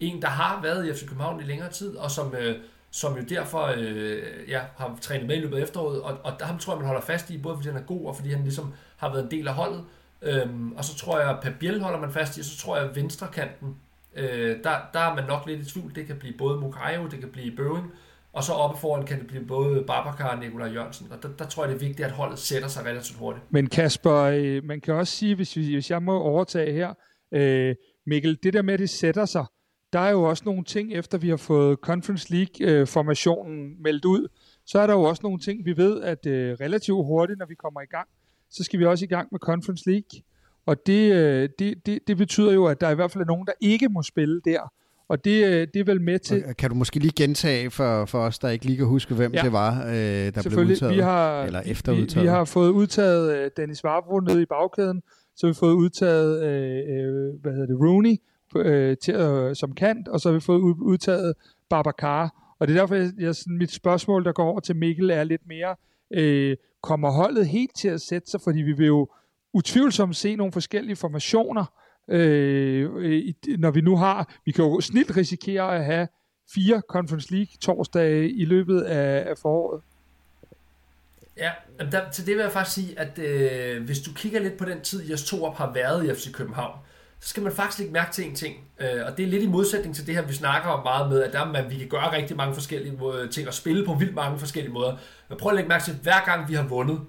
en der har været i FC København i længere tid, og som, øh, som jo derfor øh, ja, har trænet med i løbet af efteråret, og, og ham tror jeg, man holder fast i, både fordi han er god, og fordi han ligesom har været en del af holdet. Øhm, og så tror jeg, at Pabiel holder man fast i, og så tror jeg, at venstrekanten, øh, der, der er man nok lidt i tvivl. Det kan blive både Mukayo, det kan blive Bøving, og så oppe foran kan det blive både Babacar og Nikolaj Jørgensen. Og der, der tror jeg, det er vigtigt, at holdet sætter sig relativt hurtigt. Men Kasper, øh, man kan også sige, hvis, hvis jeg må overtage her, Øh, Mikkel, det der med, at det sætter sig, der er jo også nogle ting, efter vi har fået Conference League-formationen øh, meldt ud, så er der jo også nogle ting, vi ved, at øh, relativt hurtigt, når vi kommer i gang, så skal vi også i gang med Conference League. Og det, øh, det, det, det betyder jo, at der i hvert fald er nogen, der ikke må spille der. Og det, øh, det er vel med til... Kan du måske lige gentage for, for os, der ikke lige kan huske, hvem ja. det var, øh, der blev udtaget? Vi har, eller efter vi, vi har fået udtaget øh, Dennis Varbro nede i bagkæden, så har vi fået udtaget, øh, øh, hvad hedder det, Rooney øh, til, øh, som kant, og så har vi fået udtaget Babacar. Og det er derfor, jeg, jeg, mit spørgsmål, der går over til Mikkel, er lidt mere, øh, kommer holdet helt til at sætte sig, fordi vi vil jo utvivlsomt se nogle forskellige formationer, øh, når vi nu har, vi kan jo snilt risikere at have fire Conference League torsdage i løbet af, af foråret. Ja, der, til det vil jeg faktisk sige, at øh, hvis du kigger lidt på den tid, Jes Torup har været i FC København, så skal man faktisk ikke mærke til en ting. Øh, og det er lidt i modsætning til det her, vi snakker om meget med, at der, man, vi kan gøre rigtig mange forskellige ting og spille på vildt mange forskellige måder. Men prøv at lægge mærke til, at hver gang vi har vundet,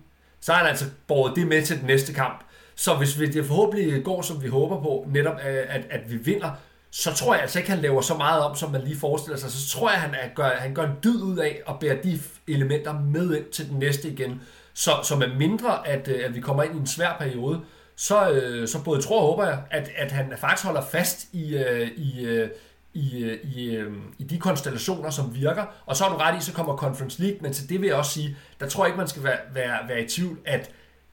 så har han altså båret det med til den næste kamp. Så hvis det forhåbentlig går, som vi håber på, netop øh, at, at vi vinder, så tror jeg altså ikke, han laver så meget om, som man lige forestiller sig. Så tror jeg, han, er, gør, han gør en dyd ud af at bære de elementer med ind til den næste igen. Så, så med mindre, at, øh, at vi kommer ind i en svær periode, så, øh, så både tror og håber jeg, at, at han faktisk holder fast i, øh, i, øh, i, øh, i, i de konstellationer, som virker. Og så er du ret i, så kommer Conference League, men til det vil jeg også sige, der tror jeg ikke, man skal være, være, være i tvivl, at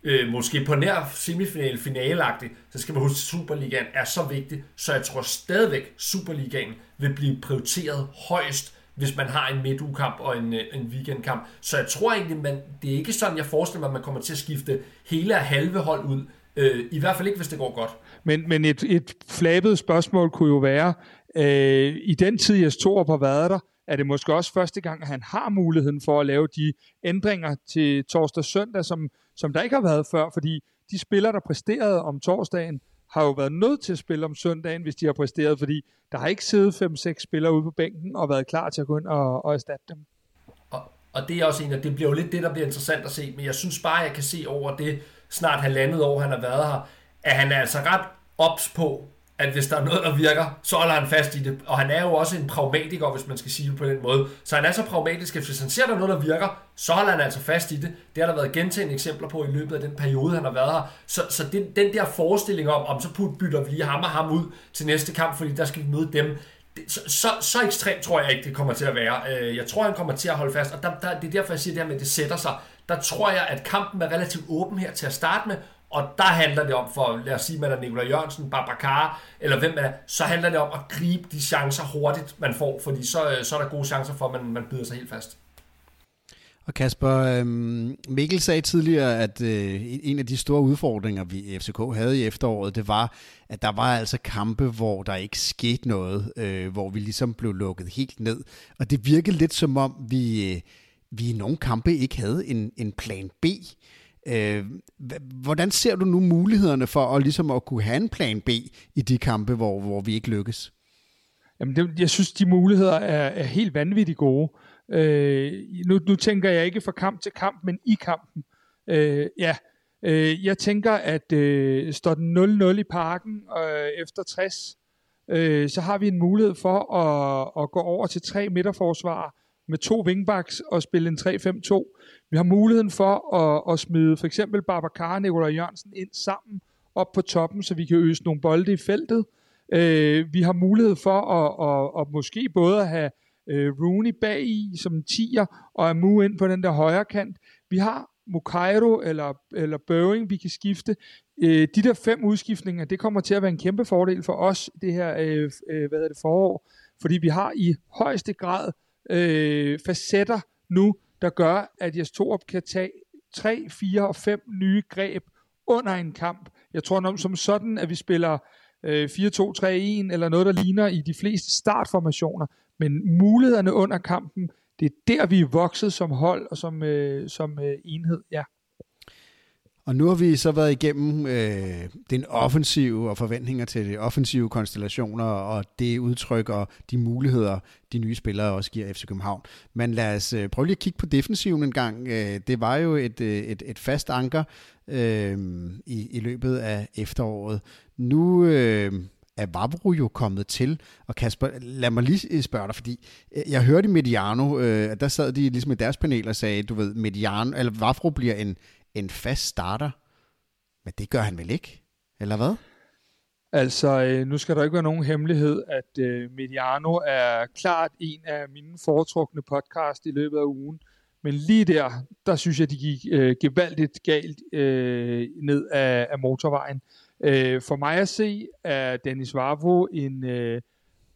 øh, måske på nær semifinal finaleagtigt, så skal man huske, at Superligaen er så vigtig, så jeg tror stadigvæk, Superligaen vil blive prioriteret højst, hvis man har en midtugkamp og en, øh, en weekendkamp. Så jeg tror egentlig, man, det er ikke sådan, jeg forestiller mig, at man kommer til at skifte hele og halve hold ud. Øh, I hvert fald ikke, hvis det går godt. Men, men et, et flabet spørgsmål kunne jo være, øh, i den tid, jeg Torup har været der, er det måske også første gang, at han har muligheden for at lave de ændringer til torsdag og søndag, som, som der ikke har været før, fordi de spillere, der præsterede om torsdagen, har jo været nødt til at spille om søndagen, hvis de har præsteret, fordi der har ikke siddet 5-6 spillere ude på bænken og været klar til at gå ind og, og erstatte dem. Og, og det er også en af, det bliver jo lidt det, der bliver interessant at se, men jeg synes bare, jeg kan se over det snart halvandet år, han har været her, at han er altså ret ops på, at hvis der er noget, der virker, så holder han fast i det. Og han er jo også en pragmatiker, hvis man skal sige det på den måde. Så han er så pragmatisk, at hvis han ser, der er noget, der virker, så holder han altså fast i det. Det har der været gentagende eksempler på i løbet af den periode, han har været her. Så, så det, den der forestilling om, om så bytter vi lige ham og ham ud til næste kamp, fordi der skal vi møde dem, så, så, så ekstremt tror jeg ikke, det kommer til at være. Øh, jeg tror, han kommer til at holde fast, og der, der, det er derfor, jeg siger det her med, at det sætter sig. Der tror jeg, at kampen er relativt åben her til at starte med, og der handler det om, for lad os sige, man er Nikolaj Jørgensen, Babacar, eller hvem man er, så handler det om at gribe de chancer hurtigt, man får, fordi så, øh, så er der gode chancer for, at man, man byder sig helt fast. Og Kasper, øhm, Mikkel sagde tidligere, at øh, en af de store udfordringer, vi i FCK havde i efteråret, det var, at der var altså kampe, hvor der ikke skete noget, øh, hvor vi ligesom blev lukket helt ned. Og det virkede lidt som om, vi, vi i nogle kampe ikke havde en, en plan B. Øh, hvordan ser du nu mulighederne for at, ligesom at kunne have en plan B i de kampe, hvor, hvor vi ikke lykkes? Jamen det, jeg synes, de muligheder er, er helt vanvittigt gode. Øh, nu, nu tænker jeg ikke fra kamp til kamp, men i kampen. Øh, ja, øh, jeg tænker, at øh, står den 0-0 i parken øh, efter 60, øh, så har vi en mulighed for at, at gå over til tre midterforsvar med to wingbacks og spille en 3-5-2 vi har muligheden for at, at smide for eksempel Babacar og Nikolaj Jørgensen ind sammen op på toppen, så vi kan øse nogle bolde i feltet. Øh, vi har mulighed for at, at, at måske både at have øh, Rooney bag i som en tiger, og Amu ind på den der højre kant. Vi har Mukairo eller, eller Boeing, vi kan skifte. Øh, de der fem udskiftninger, det kommer til at være en kæmpe fordel for os, det her øh, øh, hvad er det, forår, fordi vi har i højeste grad øh, facetter nu, der gør, at Jes Torup kan tage 3, 4 og 5 nye greb under en kamp. Jeg tror nok som sådan, at vi spiller øh, 4-2-3-1 eller noget, der ligner i de fleste startformationer. Men mulighederne under kampen, det er der, vi er vokset som hold og som, øh, som øh, enhed. Ja. Og nu har vi så været igennem øh, den offensive og forventninger til de offensive konstellationer og det udtryk og de muligheder, de nye spillere også giver FC København. Men lad os øh, prøve lige at kigge på defensiven en gang. Øh, det var jo et, øh, et, et fast anker øh, i, i løbet af efteråret. Nu... Øh, er Vavro jo kommet til. Og Kasper, lad mig lige øh, spørge dig, fordi øh, jeg hørte i Mediano, øh, der sad de ligesom i deres panel og sagde, du ved, Mediano, eller Vavro bliver en, en fast starter. Men det gør han vel ikke? Eller hvad? Altså, øh, nu skal der ikke være nogen hemmelighed, at øh, Mediano er klart en af mine foretrukne podcast i løbet af ugen. Men lige der, der synes jeg, de gik øh, gevaldigt galt øh, ned af, af motorvejen. Øh, for mig at se, er Dennis Vavro en øh,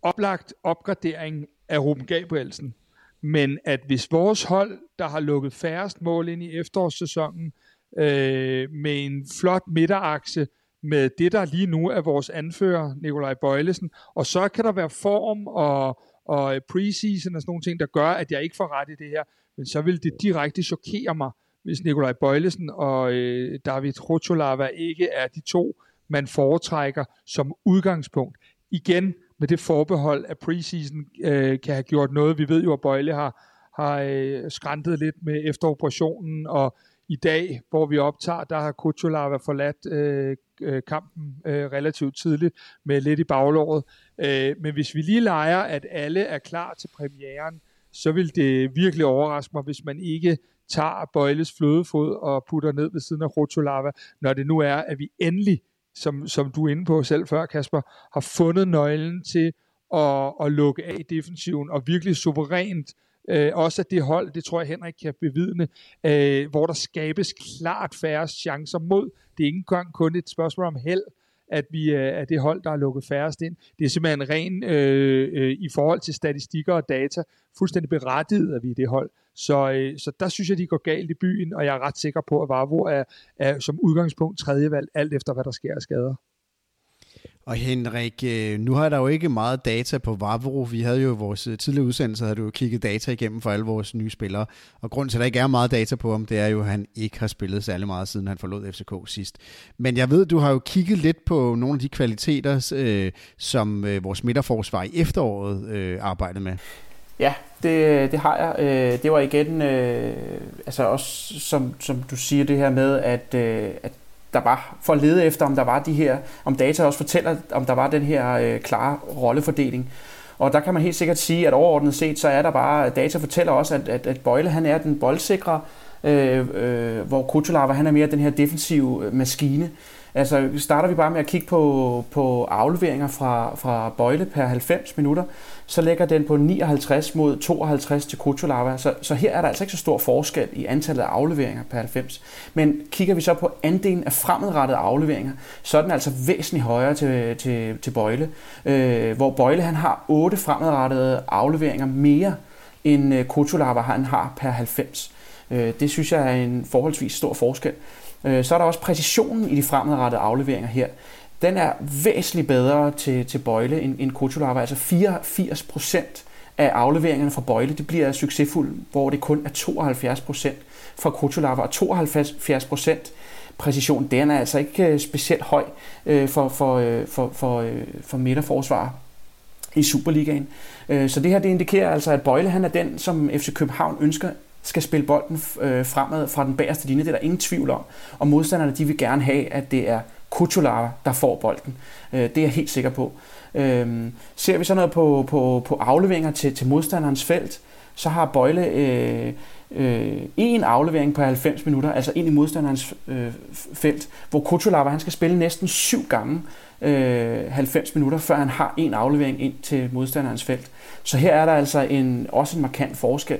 oplagt opgradering af Ruben Gabrielsen. Men at hvis vores hold, der har lukket færrest mål ind i efterårssæsonen, øh, med en flot midterakse, med det, der lige nu er vores anfører, Nikolaj Bøjlesen, og så kan der være form og, og preseason og sådan nogle ting, der gør, at jeg ikke får ret i det her, men så vil det direkte chokere mig, hvis Nikolaj Bøjlesen og øh, David Rotolava ikke er de to, man foretrækker som udgangspunkt. Igen med det forbehold, at preseason øh, kan have gjort noget. Vi ved jo, at Bøjle har, har øh, skræntet lidt med efteroperationen, og i dag, hvor vi optager, der har Kutsulava forladt øh, øh, kampen øh, relativt tidligt med lidt i baglåret. Øh, men hvis vi lige leger, at alle er klar til premieren, så vil det virkelig overraske mig, hvis man ikke tager Bøjles flødefod og putter ned ved siden af Rotolava, når det nu er, at vi endelig, som, som du er inde på selv før, Kasper, har fundet nøglen til at, at lukke af defensiven og virkelig suverænt Øh, Øh, også at det hold, det tror jeg Henrik kan bevidne, øh, hvor der skabes klart færre chancer mod. Det er ikke engang kun et spørgsmål om held, at vi øh, er det hold, der har lukket færrest ind. Det er simpelthen ren øh, øh, i forhold til statistikker og data, fuldstændig berettiget, at vi er det hold. Så, øh, så der synes jeg, de går galt i byen, og jeg er ret sikker på, at Vavro er, er som udgangspunkt tredje valg, alt efter hvad der sker af skader. Og Henrik, øh, nu har der jo ikke meget data på Vavro. Vi havde jo vores øh, tidligere udsendelse, havde du jo kigget data igennem for alle vores nye spillere. Og grund til, at der ikke er meget data på ham, det er jo, at han ikke har spillet særlig meget, siden han forlod FCK sidst. Men jeg ved, du har jo kigget lidt på nogle af de kvaliteter, øh, som øh, vores midterforsvar i efteråret øh, arbejdede med. Ja, det, det har jeg. Øh, det var igen, øh, altså også som, som du siger det her med, at, øh, at der var, for at lede efter, om der var de her, om data også fortæller, om der var den her øh, klare rollefordeling. Og der kan man helt sikkert sige, at overordnet set, så er der bare, data fortæller også, at, at, at Bøjle han er den boldsikre, øh, øh, hvor Kutulava han er mere den her defensive øh, maskine. Altså starter vi bare med at kigge på, på afleveringer fra, fra Bøjle per 90 minutter, så ligger den på 59 mod 52 til Kutulava. Så, så her er der altså ikke så stor forskel i antallet af afleveringer per 90. Men kigger vi så på andelen af fremadrettede afleveringer, så er den altså væsentligt højere til, til, til Bøjle. Øh, hvor Bøjle han har 8 fremadrettede afleveringer mere end øh, Kutulava han har per 90. Øh, det synes jeg er en forholdsvis stor forskel. Øh, så er der også præcisionen i de fremadrettede afleveringer her. Den er væsentligt bedre til, til Bøjle end, end Kutulava. Altså 84 procent af afleveringerne fra Bøjle, det bliver succesfuldt, hvor det kun er 72 procent fra Kutulava. Og 72 procent præcision, den er altså ikke øh, specielt høj øh, for, for, øh, for, for, for midterforsvar i Superligaen. Så det her det indikerer altså, at Bøjle han er den, som FC København ønsker skal spille bolden øh, fremad fra den bagerste linje. Det er der ingen tvivl om. Og modstanderne de vil gerne have, at det er Kutulara, der får bolden. Øh, det er jeg helt sikker på. Øh, ser vi så noget på, på, på afleveringer til, til modstanderens felt, så har Bøjle øh, øh, en aflevering på 90 minutter, altså ind i modstanderens øh, felt, hvor Kutulara han skal spille næsten syv gange øh, 90 minutter, før han har en aflevering ind til modstanderens felt. Så her er der altså en, også en markant forskel.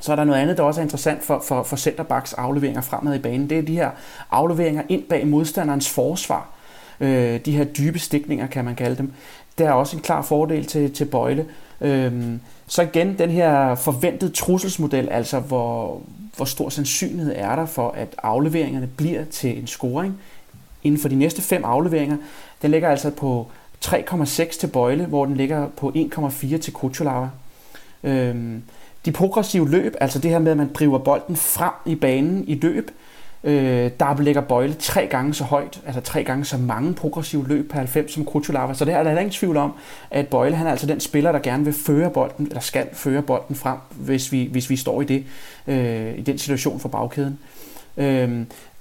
Så er der noget andet, der også er interessant for, for, for centerbacks afleveringer fremad i banen. Det er de her afleveringer ind bag modstanderens forsvar. Øh, de her dybe stikninger, kan man kalde dem. Det er også en klar fordel til, til Bøjle. Øh, så igen, den her forventede trusselsmodel, altså hvor, hvor stor sandsynlighed er der for, at afleveringerne bliver til en scoring inden for de næste fem afleveringer. Den ligger altså på 3,6 til Bøjle, hvor den ligger på 1,4 til Kuchulava. Øhm, de progressive løb, altså det her med, at man driver bolden frem i banen i løb, øh, der ligger Bøjle tre gange så højt, altså tre gange så mange progressive løb per 90 som Krutulava. Så det er der ingen tvivl om, at Bøjle han er altså den spiller, der gerne vil føre bolden, eller skal føre bolden frem, hvis vi, hvis vi står i det, øh, i den situation for bagkæden. Øh,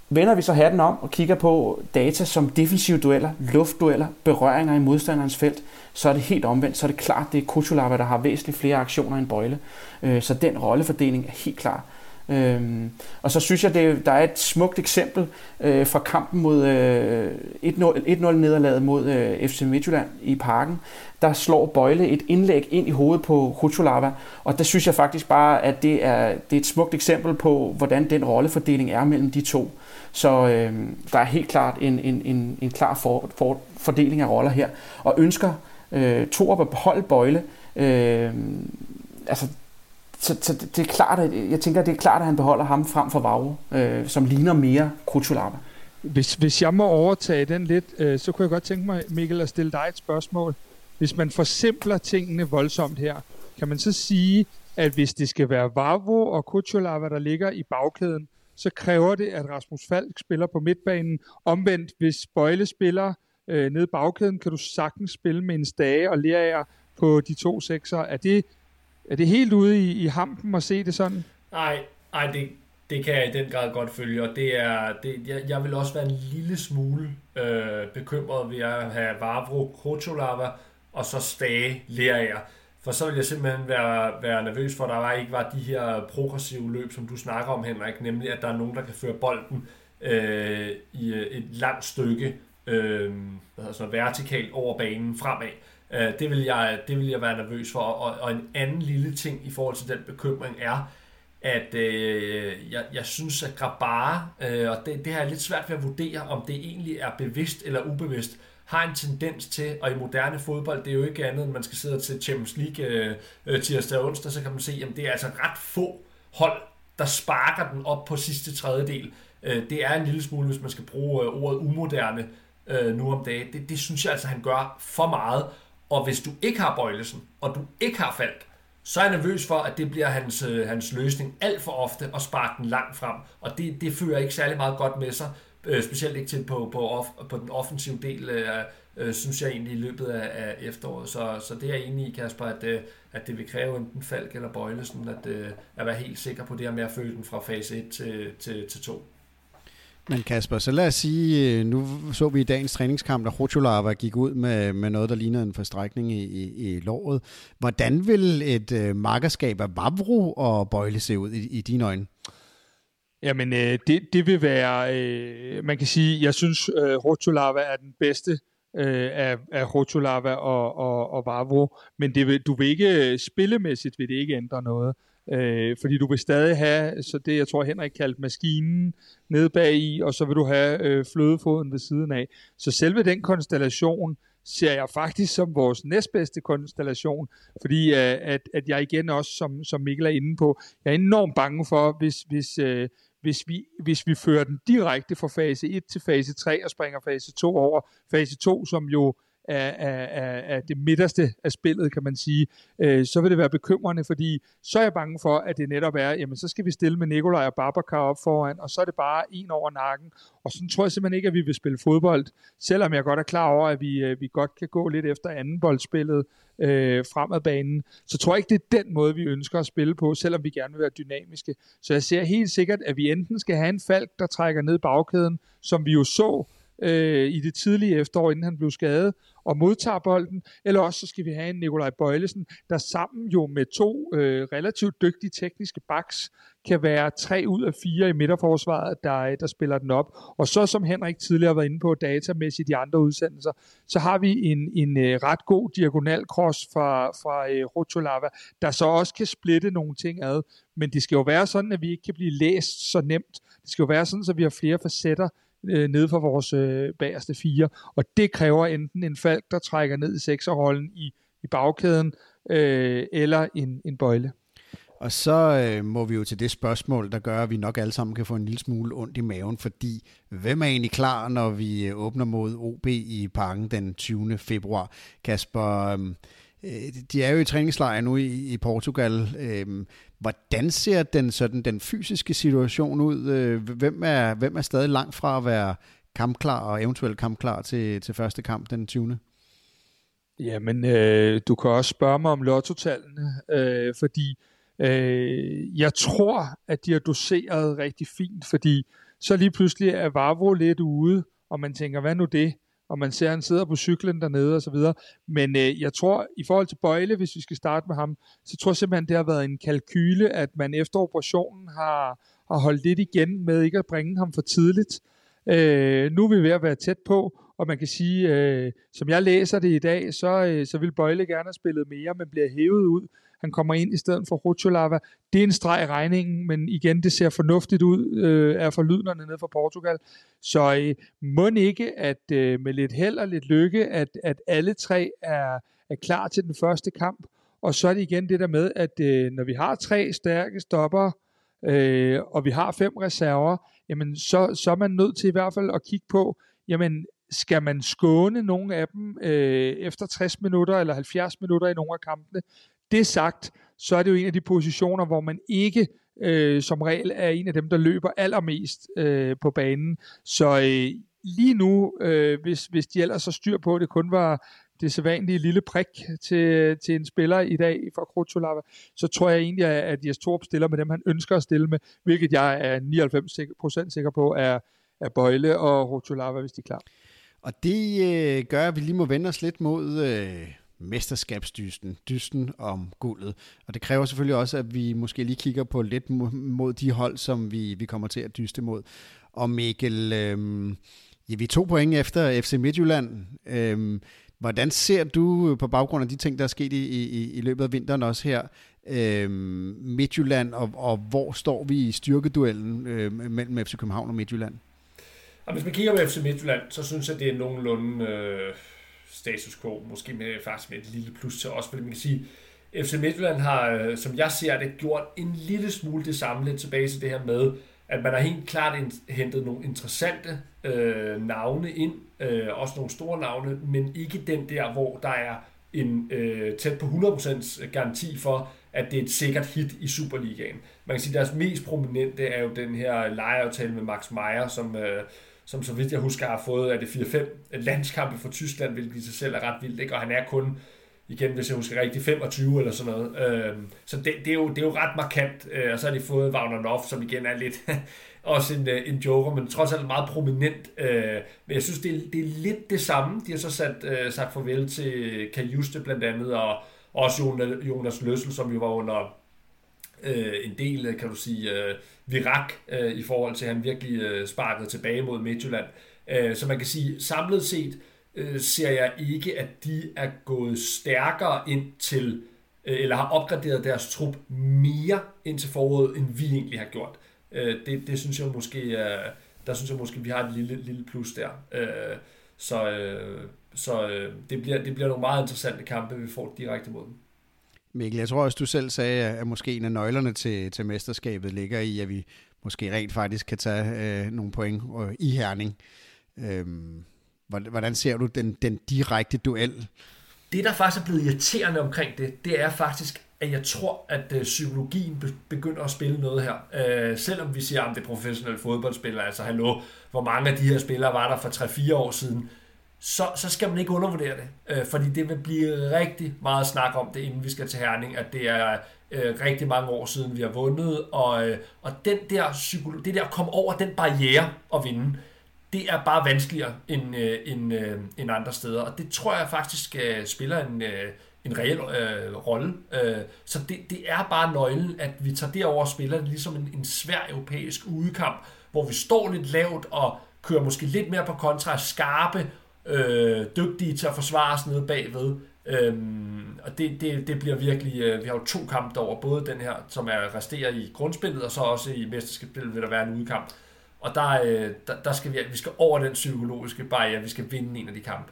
Vender vi så hatten om og kigger på data som defensive dueller, luftdueller, berøringer i modstanderens felt, så er det helt omvendt. Så er det klart, det er Kutulava, der har væsentligt flere aktioner end Bøjle. Øh, så den rollefordeling er helt klar. Øhm, og så synes jeg, det, der er et smukt eksempel øh, fra kampen mod øh, 1-0 nederlaget mod øh, FC Midtjylland i parken. Der slår Bøjle et indlæg ind i hovedet på Huchulava, og der synes jeg faktisk bare, at det er, det er et smukt eksempel på, hvordan den rollefordeling er mellem de to. Så øh, der er helt klart en, en, en, en klar for, for, fordeling af roller her. Og ønsker øh, Torup at beholde Bøjle, øh, altså så, så det, det er klart, at jeg tænker, at det er klart, at han beholder ham frem for Vavro, øh, som ligner mere Krutulava. Hvis, hvis jeg må overtage den lidt, øh, så kunne jeg godt tænke mig, Mikkel, at stille dig et spørgsmål. Hvis man forsimpler tingene voldsomt her, kan man så sige, at hvis det skal være Vavro og Kuchulava, der ligger i bagkæden, så kræver det, at Rasmus Falk spiller på midtbanen. Omvendt, hvis Bøjle spiller øh, nede i bagkæden, kan du sagtens spille med en stage og lære på de to sekser. Er det, er det helt ude i, i hampen at se det sådan? Nej, nej det, det kan jeg i den grad godt følge, og det er, det, jeg, jeg vil også være en lille smule øh, bekymret ved at have Vavro Krotolava og så Stage Lerager. For så vil jeg simpelthen være, være nervøs for, at der ikke var de her progressive løb, som du snakker om, Henrik, nemlig at der er nogen, der kan føre bolden øh, i øh, et langt stykke øh, altså vertikalt over banen fremad. Øh, det, vil jeg, det vil jeg være nervøs for. Og, og en anden lille ting i forhold til den bekymring er, at øh, jeg, jeg synes, at Grabara, øh, og det, det har jeg lidt svært ved at vurdere, om det egentlig er bevidst eller ubevidst, har en tendens til, og i moderne fodbold, det er jo ikke andet, end man skal sidde til Champions League øh, øh, tirsdag og onsdag, så kan man se, at det er altså ret få hold, der sparker den op på sidste tredjedel. Øh, det er en lille smule, hvis man skal bruge øh, ordet umoderne øh, nu om dagen. Det, det synes jeg altså, han gør for meget. Og hvis du ikke har Bøjlesen, og du ikke har Falk, så er jeg nervøs for, at det bliver hans, øh, hans løsning alt for ofte at sparke den langt frem. Og det, det fører ikke særlig meget godt med sig, øh, specielt ikke til på, på, off, på den offensive del, øh, øh, synes jeg egentlig i løbet af, af efteråret. Så, så det er jeg enig i, Kasper, at, øh, at det vil kræve enten Falk eller Bøjlesen, at, øh, at være helt sikker på det her med at følge den fra fase 1 til, til, til 2. Men Kasper, så lad os sige, øh, nu så vi i dagens træningskamp, at Rotolava gik ud med, med noget, der lignede en forstrækning i, i, i låret. Hvordan vil et øh, markerskab af Vavro og Bøjle se ud i, i dine øjne? Jamen, øh, det, det vil være, øh, man kan sige, jeg synes, øh, Rotolava er den bedste øh, af, af Rotolava og, og, og Vavro, men det vil, du vil ikke, øh, spillemæssigt vil det ikke ændre noget. Øh, fordi du vil stadig have, så det jeg tror Henrik kaldte maskinen nede bag i, og så vil du have øh, flødefoden ved siden af. Så selve den konstellation ser jeg faktisk som vores næstbedste konstellation, fordi øh, at, at jeg igen også, som, som Mikkel er inde på, jeg er enormt bange for, hvis, hvis, øh, hvis, vi, hvis vi fører den direkte fra fase 1 til fase 3 og springer fase 2 over. Fase 2, som jo af, af, af det midterste af spillet, kan man sige, øh, så vil det være bekymrende, fordi så er jeg bange for, at det netop er, jamen så skal vi stille med Nikolaj og Babacar op foran, og så er det bare en over nakken, og sådan tror jeg simpelthen ikke, at vi vil spille fodbold, selvom jeg godt er klar over, at vi, øh, vi godt kan gå lidt efter anden boldspillet øh, fremad banen, så tror jeg ikke, det er den måde, vi ønsker at spille på, selvom vi gerne vil være dynamiske. Så jeg ser helt sikkert, at vi enten skal have en falk, der trækker ned bagkæden, som vi jo så øh, i det tidlige efterår, inden han blev skadet, og modtager bolden, eller også så skal vi have en Nikolaj Bøjlesen, der sammen jo med to øh, relativt dygtige tekniske backs, kan være tre ud af fire i midterforsvaret, der, der spiller den op. Og så som Henrik tidligere har været inde på datamæssigt i de andre udsendelser, så har vi en, en øh, ret god diagonal cross fra, fra øh, Rotolava, der så også kan splitte nogle ting ad. Men det skal jo være sådan, at vi ikke kan blive læst så nemt. Det skal jo være sådan, at vi har flere facetter, øh, nede for vores øh, bagerste fire. Og det kræver enten en falk, der trækker ned i sekserrollen i, i bagkæden, øh, eller en, en bøjle. Og så øh, må vi jo til det spørgsmål, der gør, at vi nok alle sammen kan få en lille smule ondt i maven, fordi hvem er egentlig klar, når vi øh, åbner mod OB i parken den 20. februar? Kasper, Øh, Øh, de er jo i træningslejr nu i, i Portugal. Øhm, hvordan ser den, sådan, den fysiske situation ud? Øh, hvem, er, hvem er stadig langt fra at være kampklar og eventuelt kampklar til, til første kamp den 20. Jamen, øh, du kan også spørge mig om lottotallene, øh, fordi øh, jeg tror, at de har doseret rigtig fint, fordi så lige pludselig er Vavro lidt ude, og man tænker, hvad nu det? Og man ser, at han sidder på cyklen dernede og så videre. Men øh, jeg tror, i forhold til Bøjle, hvis vi skal starte med ham, så tror jeg simpelthen, det har været en kalkyle, at man efter operationen har, har holdt lidt igen med ikke at bringe ham for tidligt. Øh, nu er vi ved at være tæt på, og man kan sige, øh, som jeg læser det i dag, så, øh, så vil Bøjle gerne have spillet mere, men bliver hævet ud han kommer ind i stedet for Rotolava. Det er en streg i regningen, men igen, det ser fornuftigt ud øh, af forlydnerne nede fra Portugal. Så øh, må ikke, at øh, med lidt held og lidt lykke, at, at alle tre er, er klar til den første kamp. Og så er det igen det der med, at øh, når vi har tre stærke stopper, øh, og vi har fem reserver, jamen så, så er man nødt til i hvert fald at kigge på, jamen skal man skåne nogle af dem øh, efter 60 minutter eller 70 minutter i nogle af kampene? Det sagt, så er det jo en af de positioner, hvor man ikke øh, som regel er en af dem, der løber allermest øh, på banen. Så øh, lige nu, øh, hvis, hvis de ellers så styr på, at det kun var det sædvanlige lille prik til, til en spiller i dag fra Krotolava, så tror jeg egentlig, at Jes Torp stiller med dem, han ønsker at stille med, hvilket jeg er 99% sikker på, er, er Bøjle og Rotolava, hvis de er klar. Og det øh, gør, at vi lige må vende os lidt mod øh, mesterskabsdysten, dysten om guldet. Og det kræver selvfølgelig også, at vi måske lige kigger på lidt mod de hold, som vi, vi kommer til at dyste mod. Og Mikkel, øh, ja, vi er to point efter FC Midtjylland. Øh, hvordan ser du på baggrund af de ting, der er sket i, i, i løbet af vinteren også her, øh, Midtjylland, og, og hvor står vi i styrkeduellen øh, mellem FC København og Midtjylland? Hvis man kigger på FC Midtjylland, så synes jeg, det er nogenlunde øh, status quo. Måske med, faktisk med et lille plus til os, fordi man kan sige, FC Midtjylland har, øh, som jeg ser det, gjort en lille smule det samme lidt tilbage til det her med, at man har helt klart hentet nogle interessante øh, navne ind, øh, også nogle store navne, men ikke den der, hvor der er en øh, tæt på 100% garanti for, at det er et sikkert hit i Superligaen. Man kan sige, at deres mest prominente er jo den her lejeaftale med Max Meyer, som, øh, som så vidt jeg husker har fået af det 4-5 landskampe for Tyskland, hvilket i sig selv er ret vildt, ikke? og han er kun igen, hvis jeg husker rigtigt, 25 eller sådan noget. Øh, så det, det, er jo, det er jo ret markant, øh, og så har de fået Wagner Noff, som igen er lidt også en, øh, en joker, men trods alt meget prominent. Øh, men jeg synes, det er, det er lidt det samme. De har så sat, øh, sagt farvel til Kajuste blandt andet, og også Jonas, Jonas Løssel, som jo var under øh, en del, øh, kan du sige, øh, virak øh, i forhold til, at han virkelig øh, sparkede tilbage mod Midtjylland. Øh, så man kan sige, samlet set øh, ser jeg ikke, at de er gået stærkere ind til, øh, eller har opgraderet deres trup mere ind til foråret, end vi egentlig har gjort. Øh, det, det synes jeg måske, øh, der synes jeg måske, vi har et lille, lille plus der. Øh, så øh, så øh, det, bliver, det bliver nogle meget interessante kampe, vi får direkte mod dem. Mikkel, jeg tror også, du selv sagde, at måske en af nøglerne til, til mesterskabet ligger i, at vi måske rent faktisk kan tage øh, nogle point øh, i Herning. Øhm, hvordan ser du den, den direkte duel? Det, der faktisk er blevet irriterende omkring det, det er faktisk, at jeg tror, at øh, psykologien begynder at spille noget her. Øh, selvom vi siger, at det er professionelle fodboldspillere, altså hallo, hvor mange af de her spillere var der for 3-4 år siden, så, så skal man ikke undervurdere det, øh, fordi det vil blive rigtig meget snak om det, inden vi skal til Herning, at det er øh, rigtig mange år siden, vi har vundet, og, øh, og den der psykolo- det der at komme over den barriere at vinde, det er bare vanskeligere end, øh, end, øh, end andre steder, og det tror jeg faktisk øh, spiller en, øh, en reel øh, rolle. Øh, så det, det er bare nøglen, at vi tager derover og spiller det ligesom en, en svær europæisk udekamp, hvor vi står lidt lavt og kører måske lidt mere på kontra, skarpe øh, dygtige til at forsvare os nede bagved. Øhm, og det, det, det bliver virkelig, øh, vi har jo to kampe derover, både den her, som er resteret i grundspillet, og så også i mesterskabsspillet vil der være en udkamp. Og der, øh, der, der skal vi, vi skal over den psykologiske barriere, vi skal vinde en af de kampe.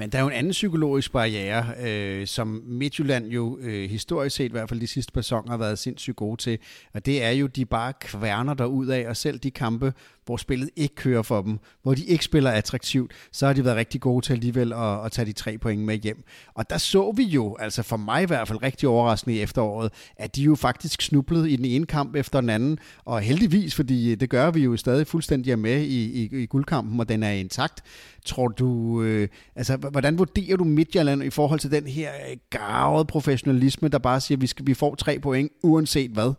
Men der er jo en anden psykologisk barriere, øh, som Midtjylland jo øh, historisk set, i hvert fald de sidste par sæsoner, har været sindssygt gode til. Og det er jo, de bare kværner der ud af, og selv de kampe, hvor spillet ikke kører for dem, hvor de ikke spiller attraktivt, så har de været rigtig gode til alligevel at, at tage de tre point med hjem. Og der så vi jo, altså for mig i hvert fald rigtig overraskende i efteråret, at de jo faktisk snublede i den ene kamp efter den anden, og heldigvis, fordi øh, det gør vi jo stadig fuldstændig med i, i, i guldkampen, og den er intakt. Tror du, øh, altså hvordan vurderer du Midtjylland i forhold til den her øh, garvede professionalisme, der bare siger, at vi, skal, vi får tre point uanset hvad?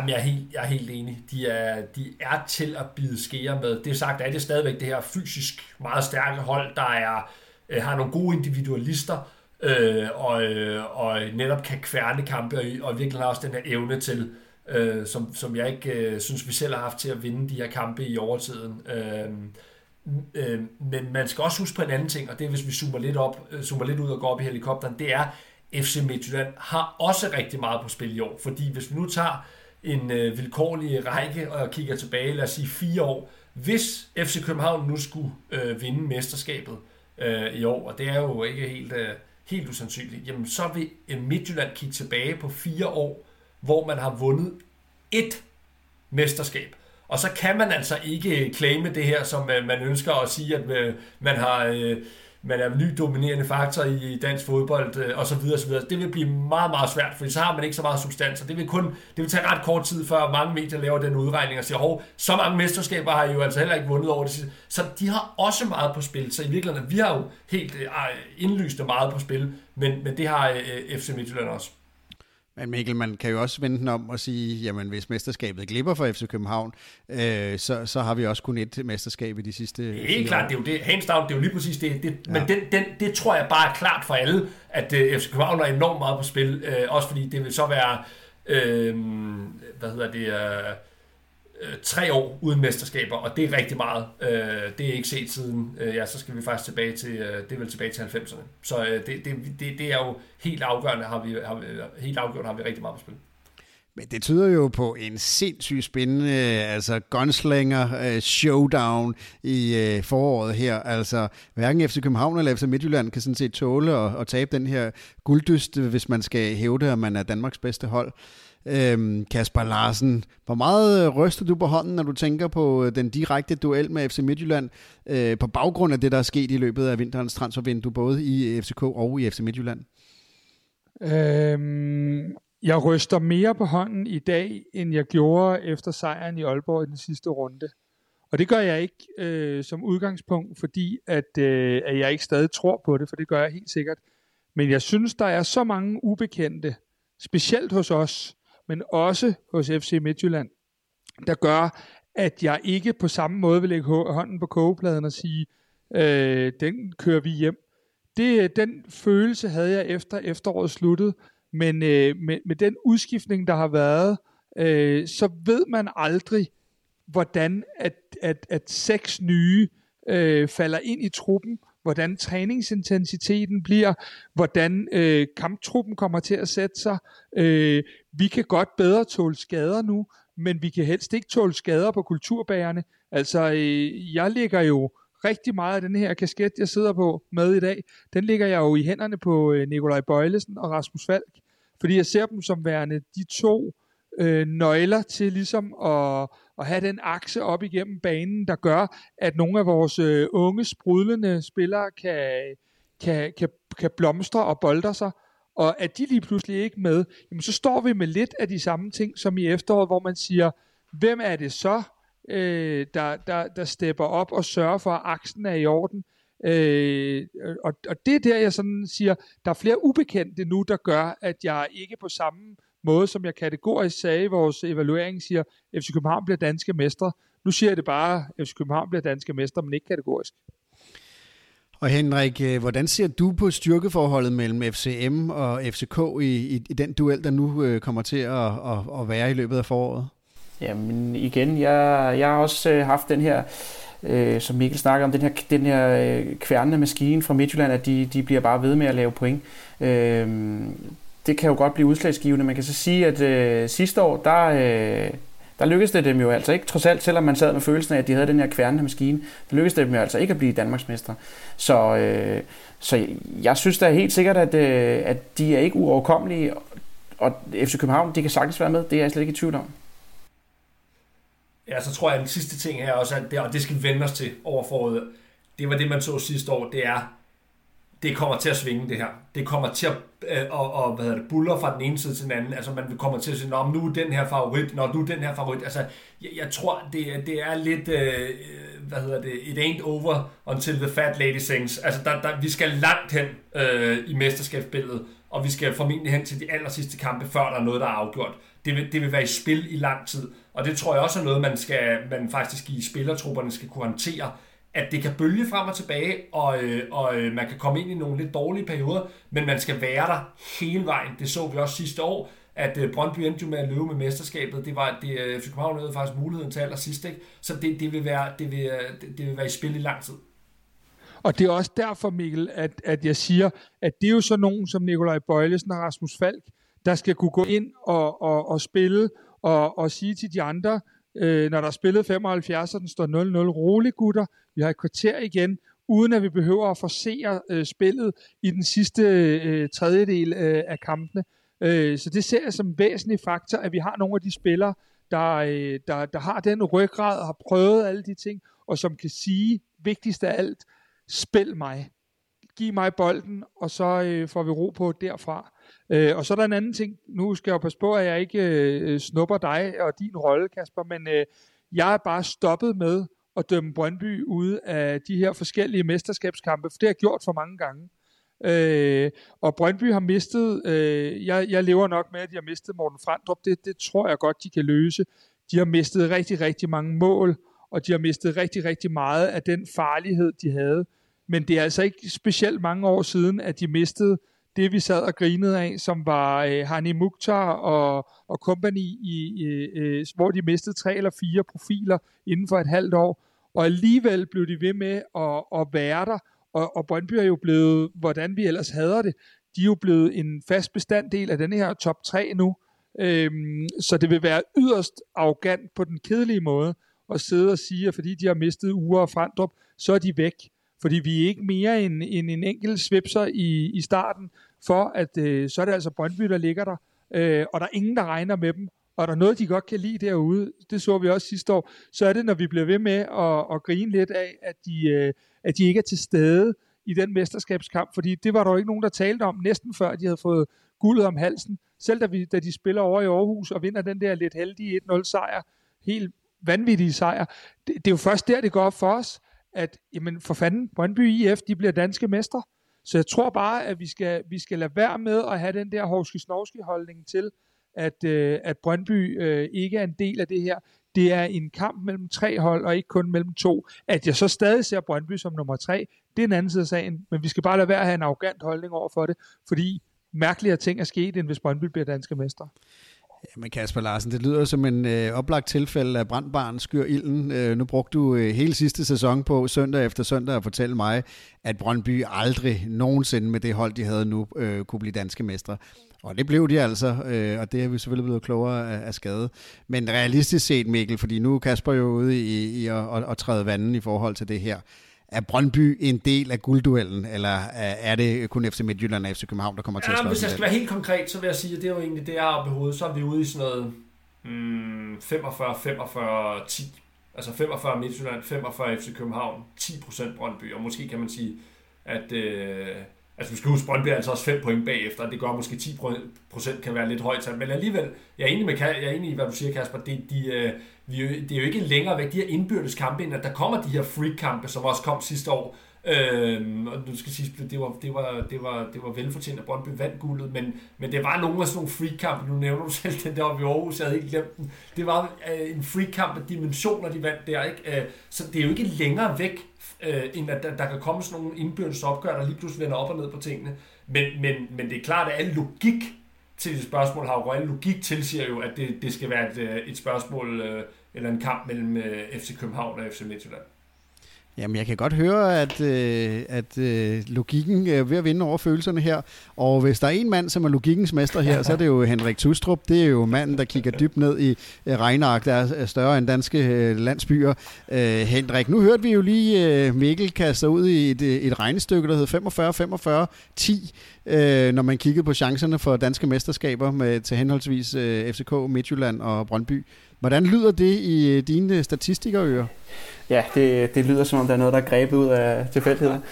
men jeg er helt, jeg er helt enig. De er, de er til at bide skære med. Det er sagt, at det er stadigvæk det her fysisk meget stærke hold, der er, øh, har nogle gode individualister, øh, og, øh, og netop kan kværne kampe, og, og virkelig har også den her evne til, øh, som, som jeg ikke øh, synes, vi selv har haft til at vinde de her kampe i overtiden. Øh, øh, men man skal også huske på en anden ting, og det er, hvis vi zoomer lidt, op, øh, zoomer lidt ud og går op i helikopteren, det er, FC Midtjylland har også rigtig meget på spil i år, fordi hvis vi nu tager en øh, vilkårlig række og kigger tilbage, lad os sige fire år, hvis FC København nu skulle øh, vinde mesterskabet øh, i år, og det er jo ikke helt, øh, helt usandsynligt, jamen så vil øh, Midtjylland kigge tilbage på fire år, hvor man har vundet et mesterskab. Og så kan man altså ikke claime det her, som man ønsker at sige, at øh, man har... Øh, man er en ny dominerende faktor i dansk fodbold øh, og så videre, så videre. Det vil blive meget, meget svært, for så har man ikke så meget substans, og det vil kun det vil tage ret kort tid, før mange medier laver den udregning og siger, hov, så mange mesterskaber har I jo altså heller ikke vundet over det sidste. Så de har også meget på spil, så i virkeligheden, vi har jo helt øh, indlyst meget på spil, men, men det har øh, FC Midtjylland også. Men Mikkel, man kan jo også vende den om og sige, jamen hvis mesterskabet glipper for FC København, øh, så, så har vi også kun et mesterskab i de sidste Det er helt klart, det er jo det, hands down, det er jo lige præcis det. det ja. Men den, den, det tror jeg bare er klart for alle, at øh, FC København er enormt meget på spil, øh, også fordi det vil så være, øh, hvad hedder det, øh, øh, tre år uden mesterskaber, og det er rigtig meget. Øh, det er ikke set siden, øh, ja, så skal vi faktisk tilbage til, øh, det er vel tilbage til 90'erne. Så øh, det, det, det, det er jo helt afgørende, har vi, har helt afgørende har vi rigtig meget på spil. Men det tyder jo på en sindssygt spændende altså gunslinger øh, showdown i øh, foråret her. Altså hverken FC København eller FC Midtjylland kan sådan set tåle at, at tabe den her gulddyst, hvis man skal hævde, at man er Danmarks bedste hold. Øhm, Kasper Larsen, hvor meget øh, ryster du på hånden, når du tænker på øh, den direkte duel med FC Midtjylland, øh, på baggrund af det, der er sket i løbet af vinterens transfervindue, både i øh, FCK og i FC Midtjylland? Øhm, jeg ryster mere på hånden i dag, end jeg gjorde efter sejren i Aalborg i den sidste runde. Og det gør jeg ikke øh, som udgangspunkt, fordi at, øh, at jeg ikke stadig tror på det, for det gør jeg helt sikkert. Men jeg synes, der er så mange ubekendte, specielt hos os, men også hos FC Midtjylland, der gør, at jeg ikke på samme måde vil lægge hånden på kogepladen og sige, øh, den kører vi hjem. Det, øh, den følelse havde jeg efter efteråret sluttede, men øh, med, med den udskiftning, der har været, øh, så ved man aldrig, hvordan at, at, at seks nye øh, falder ind i truppen, hvordan træningsintensiteten bliver, hvordan øh, kamptruppen kommer til at sætte sig. Øh, vi kan godt bedre tåle skader nu, men vi kan helst ikke tåle skader på kulturbærerne. Altså, øh, jeg ligger jo rigtig meget af den her kasket, jeg sidder på med i dag, den ligger jeg jo i hænderne på øh, Nikolaj Bøjlesen og Rasmus Falk, fordi jeg ser dem som værende de to øh, nøgler til ligesom at, at have den akse op igennem banen, der gør, at nogle af vores øh, unge, sprudlende spillere kan, kan, kan, kan blomstre og bolde sig, og at de lige pludselig ikke med, jamen så står vi med lidt af de samme ting som i efteråret, hvor man siger, hvem er det så, øh, der, der, der stepper op og sørger for, at aksen er i orden? Øh, og, og det er der, jeg sådan siger, der er flere ubekendte nu, der gør, at jeg ikke på samme måde, som jeg kategorisk sagde i vores evaluering, siger, at FC København bliver danske mestre. Nu siger jeg det bare, at FC København bliver danske mestre, men ikke kategorisk. Og Henrik, øh, hvordan ser du på styrkeforholdet mellem FCM og FCK i, i, i den duel, der nu øh, kommer til at, at, at være i løbet af foråret? Jamen igen, jeg, jeg har også øh, haft den her, øh, som Mikkel snakker om, den her, den her øh, kværnende maskine fra Midtjylland, at de, de bliver bare ved med at lave point. Øh, det kan jo godt blive udslagsgivende. Man kan så sige, at øh, sidste år, der, øh, der lykkedes det dem jo altså ikke, trods alt, selvom man sad med følelsen af, at de havde den her kværnende maskine, der lykkedes det dem jo altså ikke at blive Danmarksmestre. Så, øh, så jeg synes da helt sikkert, at, øh, at de er ikke uoverkommelige, og FC København, de kan sagtens være med, det er jeg slet ikke i tvivl om. Ja, så tror jeg, at den sidste ting her også, at det, og det skal vi vende os til over foråret, det var det, man så sidste år, det er, det kommer til at svinge det her. Det kommer til at øh, og, og, hvad hedder det, buller fra den ene side til den anden. Altså man kommer til at sige, nu er den her favorit, når nu er den her favorit. Altså jeg, jeg tror, det, det er lidt, øh, øh, hvad hedder det, it ain't over until the fat lady sings. Altså der, der, vi skal langt hen øh, i mesterskabsbilledet, og vi skal formentlig hen til de aller sidste kampe, før der er noget, der er afgjort. Det vil, det vil være i spil i lang tid, og det tror jeg også er noget, man, skal, man faktisk i spillertrupperne skal kunne håndtere at det kan bølge frem og tilbage, og, øh, og øh, man kan komme ind i nogle lidt dårlige perioder, men man skal være der hele vejen. Det så vi også sidste år, at øh, Brøndby endte jo med at løbe med mesterskabet. Det var det øh, FC København havde faktisk muligheden til allersidst, ikke? Så det, det, vil være, det, vil, øh, det, det vil være i spil i lang tid. Og det er også derfor, Mikkel, at, at jeg siger, at det er jo så nogen som Nikolaj Bøjlesen og Rasmus Falk, der skal kunne gå ind og, og, og spille og, og sige til de andre, øh, når der er spillet 75, og den står 0-0. Rolig gutter, vi har et kvarter igen, uden at vi behøver at forsere øh, spillet i den sidste øh, tredjedel øh, af kampene. Øh, så det ser jeg som en væsentlig faktor, at vi har nogle af de spillere, der, øh, der, der har den ryggrad og har prøvet alle de ting, og som kan sige, vigtigst af alt, spil mig. Giv mig bolden, og så øh, får vi ro på derfra. Øh, og så er der en anden ting. Nu skal jeg passe på, at jeg ikke øh, øh, snupper dig og din rolle, Kasper, men øh, jeg er bare stoppet med at dømme Brøndby ude af de her forskellige mesterskabskampe, for det har jeg gjort for mange gange. Øh, og Brøndby har mistet, øh, jeg, jeg lever nok med, at de har mistet Morten Frandrup, det, det tror jeg godt, de kan løse. De har mistet rigtig, rigtig mange mål, og de har mistet rigtig, rigtig meget af den farlighed, de havde. Men det er altså ikke specielt mange år siden, at de mistede det, vi sad og grinede af, som var øh, Hani Mukhtar og, og company, i, øh, hvor de mistede tre eller fire profiler inden for et halvt år. Og alligevel blev de ved med at, at være der, og, og Brøndby er jo blevet, hvordan vi ellers hader det, de er jo blevet en fast bestanddel af den her top 3 nu. Øhm, så det vil være yderst arrogant på den kedelige måde at sidde og sige, at fordi de har mistet uger og frandrup, så er de væk. Fordi vi er ikke mere end, end en enkelt svipser i, i starten, for at øh, så er det altså Brøndby, der ligger der, øh, og der er ingen, der regner med dem. Og der er noget, de godt kan lide derude, det så vi også sidste år, så er det, når vi bliver ved med at, at grine lidt af, at de, øh, at de ikke er til stede i den mesterskabskamp, fordi det var der jo ikke nogen, der talte om næsten før, de havde fået guldet om halsen. Selv da, vi, da de spiller over i Aarhus og vinder den der lidt heldige 1-0 sejr, helt vanvittige sejr, det, det er jo først der, det går op for os, at jamen for fanden, Brøndby IF, de bliver danske mestre. Så jeg tror bare, at vi skal, vi skal lade være med at have den der hovski holdning til, at, øh, at Brøndby øh, ikke er en del af det her. Det er en kamp mellem tre hold, og ikke kun mellem to. At jeg så stadig ser Brøndby som nummer tre, det er en anden side af sagen, men vi skal bare lade være at have en arrogant holdning over for det, fordi mærkeligere ting er sket, end hvis Brøndby bliver danske mester. Jamen Kasper Larsen, det lyder som en øh, oplagt tilfælde af brandbarn skyr ilden. Øh, nu brugte du øh, hele sidste sæson på søndag efter søndag at fortælle mig, at Brøndby aldrig nogensinde med det hold, de havde nu, øh, kunne blive danske mestre. Og det blev de altså, øh, og det er vi selvfølgelig blevet klogere af, af skade. Men realistisk set, Mikkel, fordi nu er Kasper jo ude i, i at, at, at træde vandet i forhold til det her. Er Brøndby en del af guldduellen, eller er det kun FC Midtjylland og FC København, der kommer til ja, at slås Hvis jeg skal være helt konkret, så vil jeg sige, at det er jo egentlig det, jeg har på så er vi ude i sådan noget mm, 45-45-10. Altså 45 Midtjylland, 45 FC København, 10% Brøndby, og måske kan man sige, at... Øh, Altså, vi skal huske, Brøndby er altså også 5 point bagefter, og det gør måske 10 procent kan være lidt højt men alligevel, jeg er enig, med, jeg er enig i, hvad du siger, Kasper, det, de, øh, vi, det er jo ikke længere væk, de her indbyrdes kampe, end at der kommer de her freak-kampe, som også kom sidste år, Øhm, og nu skal sige, det var, det var, det var, det var velfortjent, at Brøndby vandt guldet, men, men det var nogle af sådan nogle freak-kampe, nu nævner du selv den der oppe i Aarhus, jeg havde ikke glemt den. Det var øh, en freak-kamp af dimensioner, de vandt der, ikke? Øh, så det er jo ikke længere væk øh, end at der, der kan komme sådan nogle indbyrdes opgør, der lige pludselig vender op og ned på tingene. Men, men, men det er klart, at al logik til det spørgsmål har jo, al logik tilsiger jo, at det, det skal være et, øh, et spørgsmål øh, eller en kamp mellem øh, FC København og FC Midtjylland. Jamen, jeg kan godt høre, at, øh, at øh, logikken øh, er ved at vinde over følelserne her. Og hvis der er en mand, som er logikkens mester her, så er det jo Henrik Tustrup. Det er jo manden, der kigger dybt ned i øh, regnark, der er større end danske øh, landsbyer. Øh, Henrik, nu hørte vi jo lige øh, Mikkel kaste ud i et, øh, et regnestykke, der hed 45-45-10, øh, når man kiggede på chancerne for danske mesterskaber med til henholdsvis øh, FCK, Midtjylland og Brøndby. Hvordan lyder det i øh, dine statistikerører? Ja, det, det lyder som om, der er noget, der er grebet ud af tilfældigheden.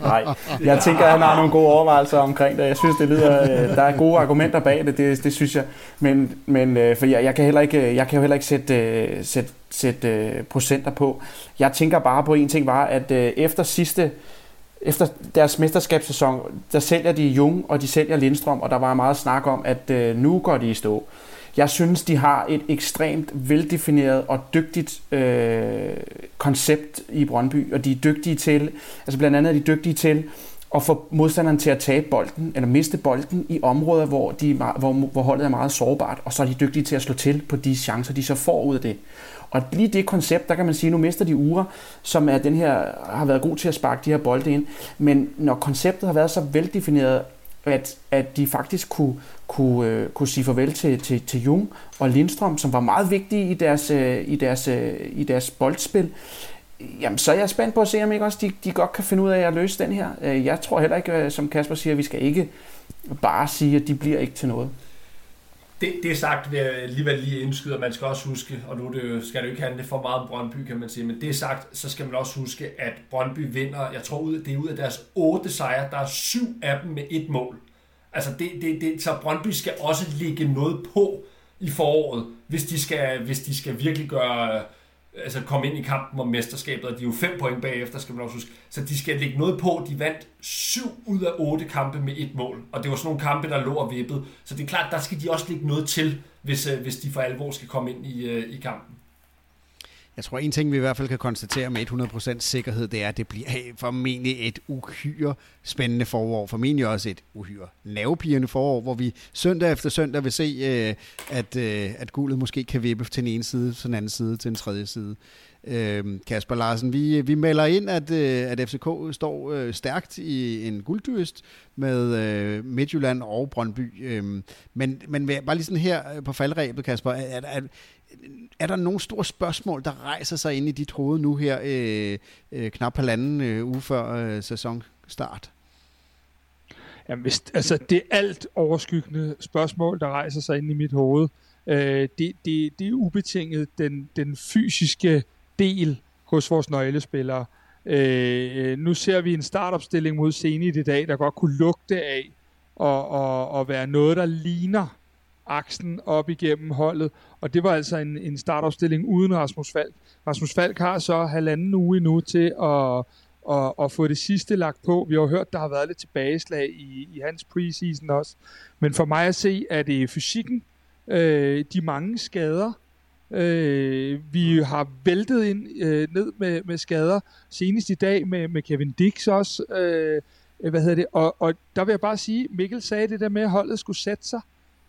Nej, jeg tænker, at han har nogle gode overvejelser omkring det. Jeg synes, det lyder, øh, der er gode argumenter bag det, det, det synes jeg. Men, men øh, for jeg, jeg, kan heller ikke, øh, jeg kan jo heller ikke sætte, sætte, sætte procenter på. Jeg tænker bare på en ting, var, at efter sidste efter deres mesterskabssæson, der sælger de Jung, og de sælger Lindstrøm, og der var meget snak om, at nu går de i stå. Jeg synes, de har et ekstremt veldefineret og dygtigt øh, koncept i Brøndby, og de er dygtige til, altså blandt andet er de dygtige til at få modstanderen til at tabe bolden, eller miste bolden i områder, hvor, de, hvor, hvor holdet er meget sårbart, og så er de dygtige til at slå til på de chancer, de så får ud af det. Og lige det koncept, der kan man sige, at nu mister de uger, som er den her, har været god til at sparke de her bolde ind. Men når konceptet har været så veldefineret, at, at de faktisk kunne, kunne, øh, kunne sige farvel til, til, til Jung og Lindstrøm, som var meget vigtige i deres, øh, i deres, øh, i deres boldspil, jamen så er jeg spændt på at se, om ikke også de, de godt kan finde ud af at løse den her. Øh, jeg tror heller ikke, øh, som Kasper siger, vi skal ikke bare sige, at de bliver ikke til noget. det, det sagt vil jeg alligevel lige indskyde, at man skal også huske, og nu det, skal det jo ikke handle for meget om Brøndby, kan man sige, men det sagt, så skal man også huske, at Brøndby vinder, jeg tror, ud, det er ud af deres otte sejre, der er syv af dem med et mål. Altså, det, det, det, så Brøndby skal også ligge noget på i foråret, hvis de skal, hvis de skal virkelig gøre altså komme ind i kampen om mesterskabet, og de er jo fem point bagefter, skal man også huske. Så de skal lægge noget på. De vandt syv ud af otte kampe med et mål, og det var sådan nogle kampe, der lå og vippede. Så det er klart, der skal de også lægge noget til, hvis, øh, hvis de for alvor skal komme ind i, øh, i kampen. Jeg tror, en ting, vi i hvert fald kan konstatere med 100% sikkerhed, det er, at det bliver formentlig et uhyre spændende forår. Formentlig også et uhyre nervepirrende forår, hvor vi søndag efter søndag vil se, øh, at, øh, at guldet måske kan vippe til den ene side, til den anden side, til den tredje side. Øh, Kasper Larsen, vi, vi melder ind, at, øh, at FCK står øh, stærkt i en gulddyst med øh, Midtjylland og Brøndby. men, men bare lige sådan her på faldrebet, Kasper, at, at er der nogle store spørgsmål, der rejser sig ind i dit hoved nu her, øh, øh, knap halvanden øh, uge før øh, sæsonstart? Jamen, hvis, altså, det er alt overskyggende spørgsmål, der rejser sig ind i mit hoved. Øh, det, det, det er ubetinget den, den fysiske del hos vores nøglespillere. Øh, nu ser vi en startopstilling mod Zenit i dag, der godt kunne lugte af og, og, og være noget, der ligner aksen op igennem holdet, og det var altså en, en startopstilling uden Rasmus Falk. Rasmus Falk har så halvanden uge nu til at, at, at få det sidste lagt på. Vi har jo hørt, der har været lidt tilbageslag i, i hans preseason også. Men for mig at se, er det fysikken, øh, de mange skader, Øh, vi har væltet ind øh, ned med, med skader, senest i dag med, med Kevin Dix også. Øh, hvad hedder det? Og, og der vil jeg bare sige, Mikkel sagde det der med, at holdet skulle sætte sig.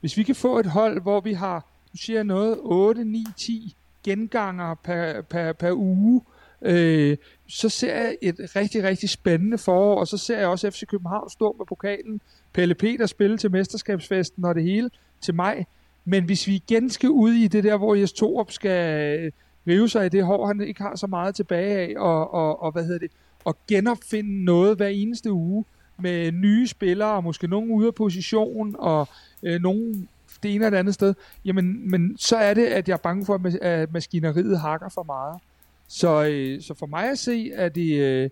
Hvis vi kan få et hold, hvor vi har, du siger noget, 8, 9, 10 genganger per, per, per uge, øh, så ser jeg et rigtig, rigtig spændende forår, og så ser jeg også FC København stå med pokalen, Pelle Peter spille til mesterskabsfesten og det hele til maj. Men hvis vi igen skal ud i det der, hvor Jes Torup skal øh, rive sig i det hår, han ikke har så meget tilbage af, og, og, og hvad hedder det, og genopfinde noget hver eneste uge med nye spillere, og måske nogen ude af position, og øh, nogen det ene eller det andet sted, jamen men så er det, at jeg er bange for, at maskineriet hakker for meget. Så, øh, så for mig at se, er det øh,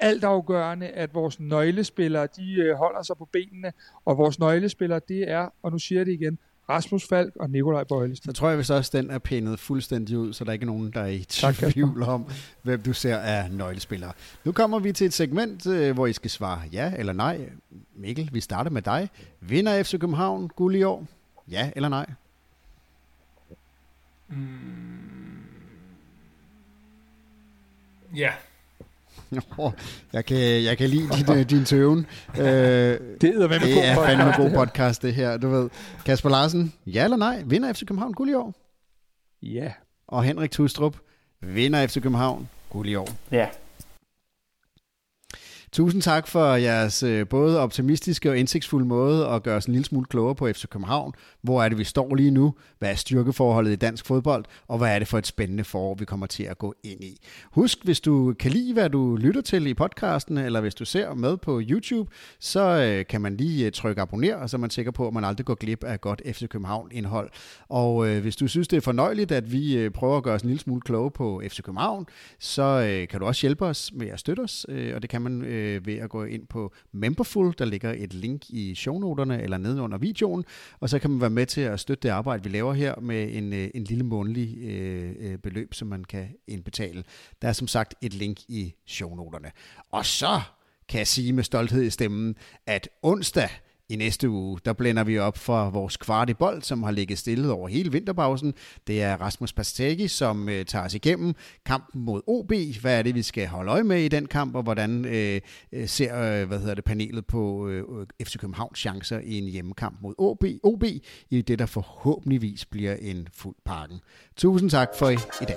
altafgørende, at vores nøglespillere, de øh, holder sig på benene, og vores nøglespillere, det er, og nu siger jeg det igen, Rasmus Falk og Nikolaj Bøjlesen. Så tror jeg hvis også, den er pænet fuldstændig ud, så der er ikke nogen, der er i tvivl om, hvem du ser af nøglespillere. Nu kommer vi til et segment, øh, hvor I skal svare ja eller nej. Mikkel, vi starter med dig. Vinder FC København guld i år? Ja eller nej? Mm. Ja. jeg, kan, jeg kan lide din, øh, din tøven. Øh, det er, det er fandme en god podcast, det her. Du ved, Kasper Larsen, ja eller nej? Vinder FC København guld i år? Ja. Og Henrik Tustrup, vinder FC København guld i år? Ja. Tusind tak for jeres øh, både optimistiske og indsigtsfulde måde at gøre os en lille smule klogere på FC København. Hvor er det, vi står lige nu? Hvad er styrkeforholdet i dansk fodbold? Og hvad er det for et spændende forår, vi kommer til at gå ind i? Husk, hvis du kan lide, hvad du lytter til i podcasten, eller hvis du ser med på YouTube, så øh, kan man lige øh, trykke abonner, og så er man sikker på, at man aldrig går glip af godt FC København-indhold. Og hvis du synes, det er fornøjeligt, at vi prøver at gøre os en lille smule kloge på FC København, så kan du også hjælpe os med at støtte os, og det kan man øh, ved at gå ind på Memberful. Der ligger et link i shownoterne eller nede under videoen, og så kan man være med til at støtte det arbejde, vi laver her med en, øh, en lille månedlig øh, øh, beløb, som man kan indbetale. Der er som sagt et link i shownoterne. Og så kan jeg sige med stolthed i stemmen, at onsdag i næste uge, der blænder vi op for vores kvart i bold, som har ligget stille over hele vinterpausen. Det er Rasmus Pastegi, som øh, tager os igennem kampen mod OB. Hvad er det, vi skal holde øje med i den kamp, og hvordan øh, øh ser øh, hvad hedder det, panelet på øh, FC Københavns chancer i en hjemmekamp mod OB, OB i det, der forhåbentligvis bliver en fuld pakken. Tusind tak for i dag.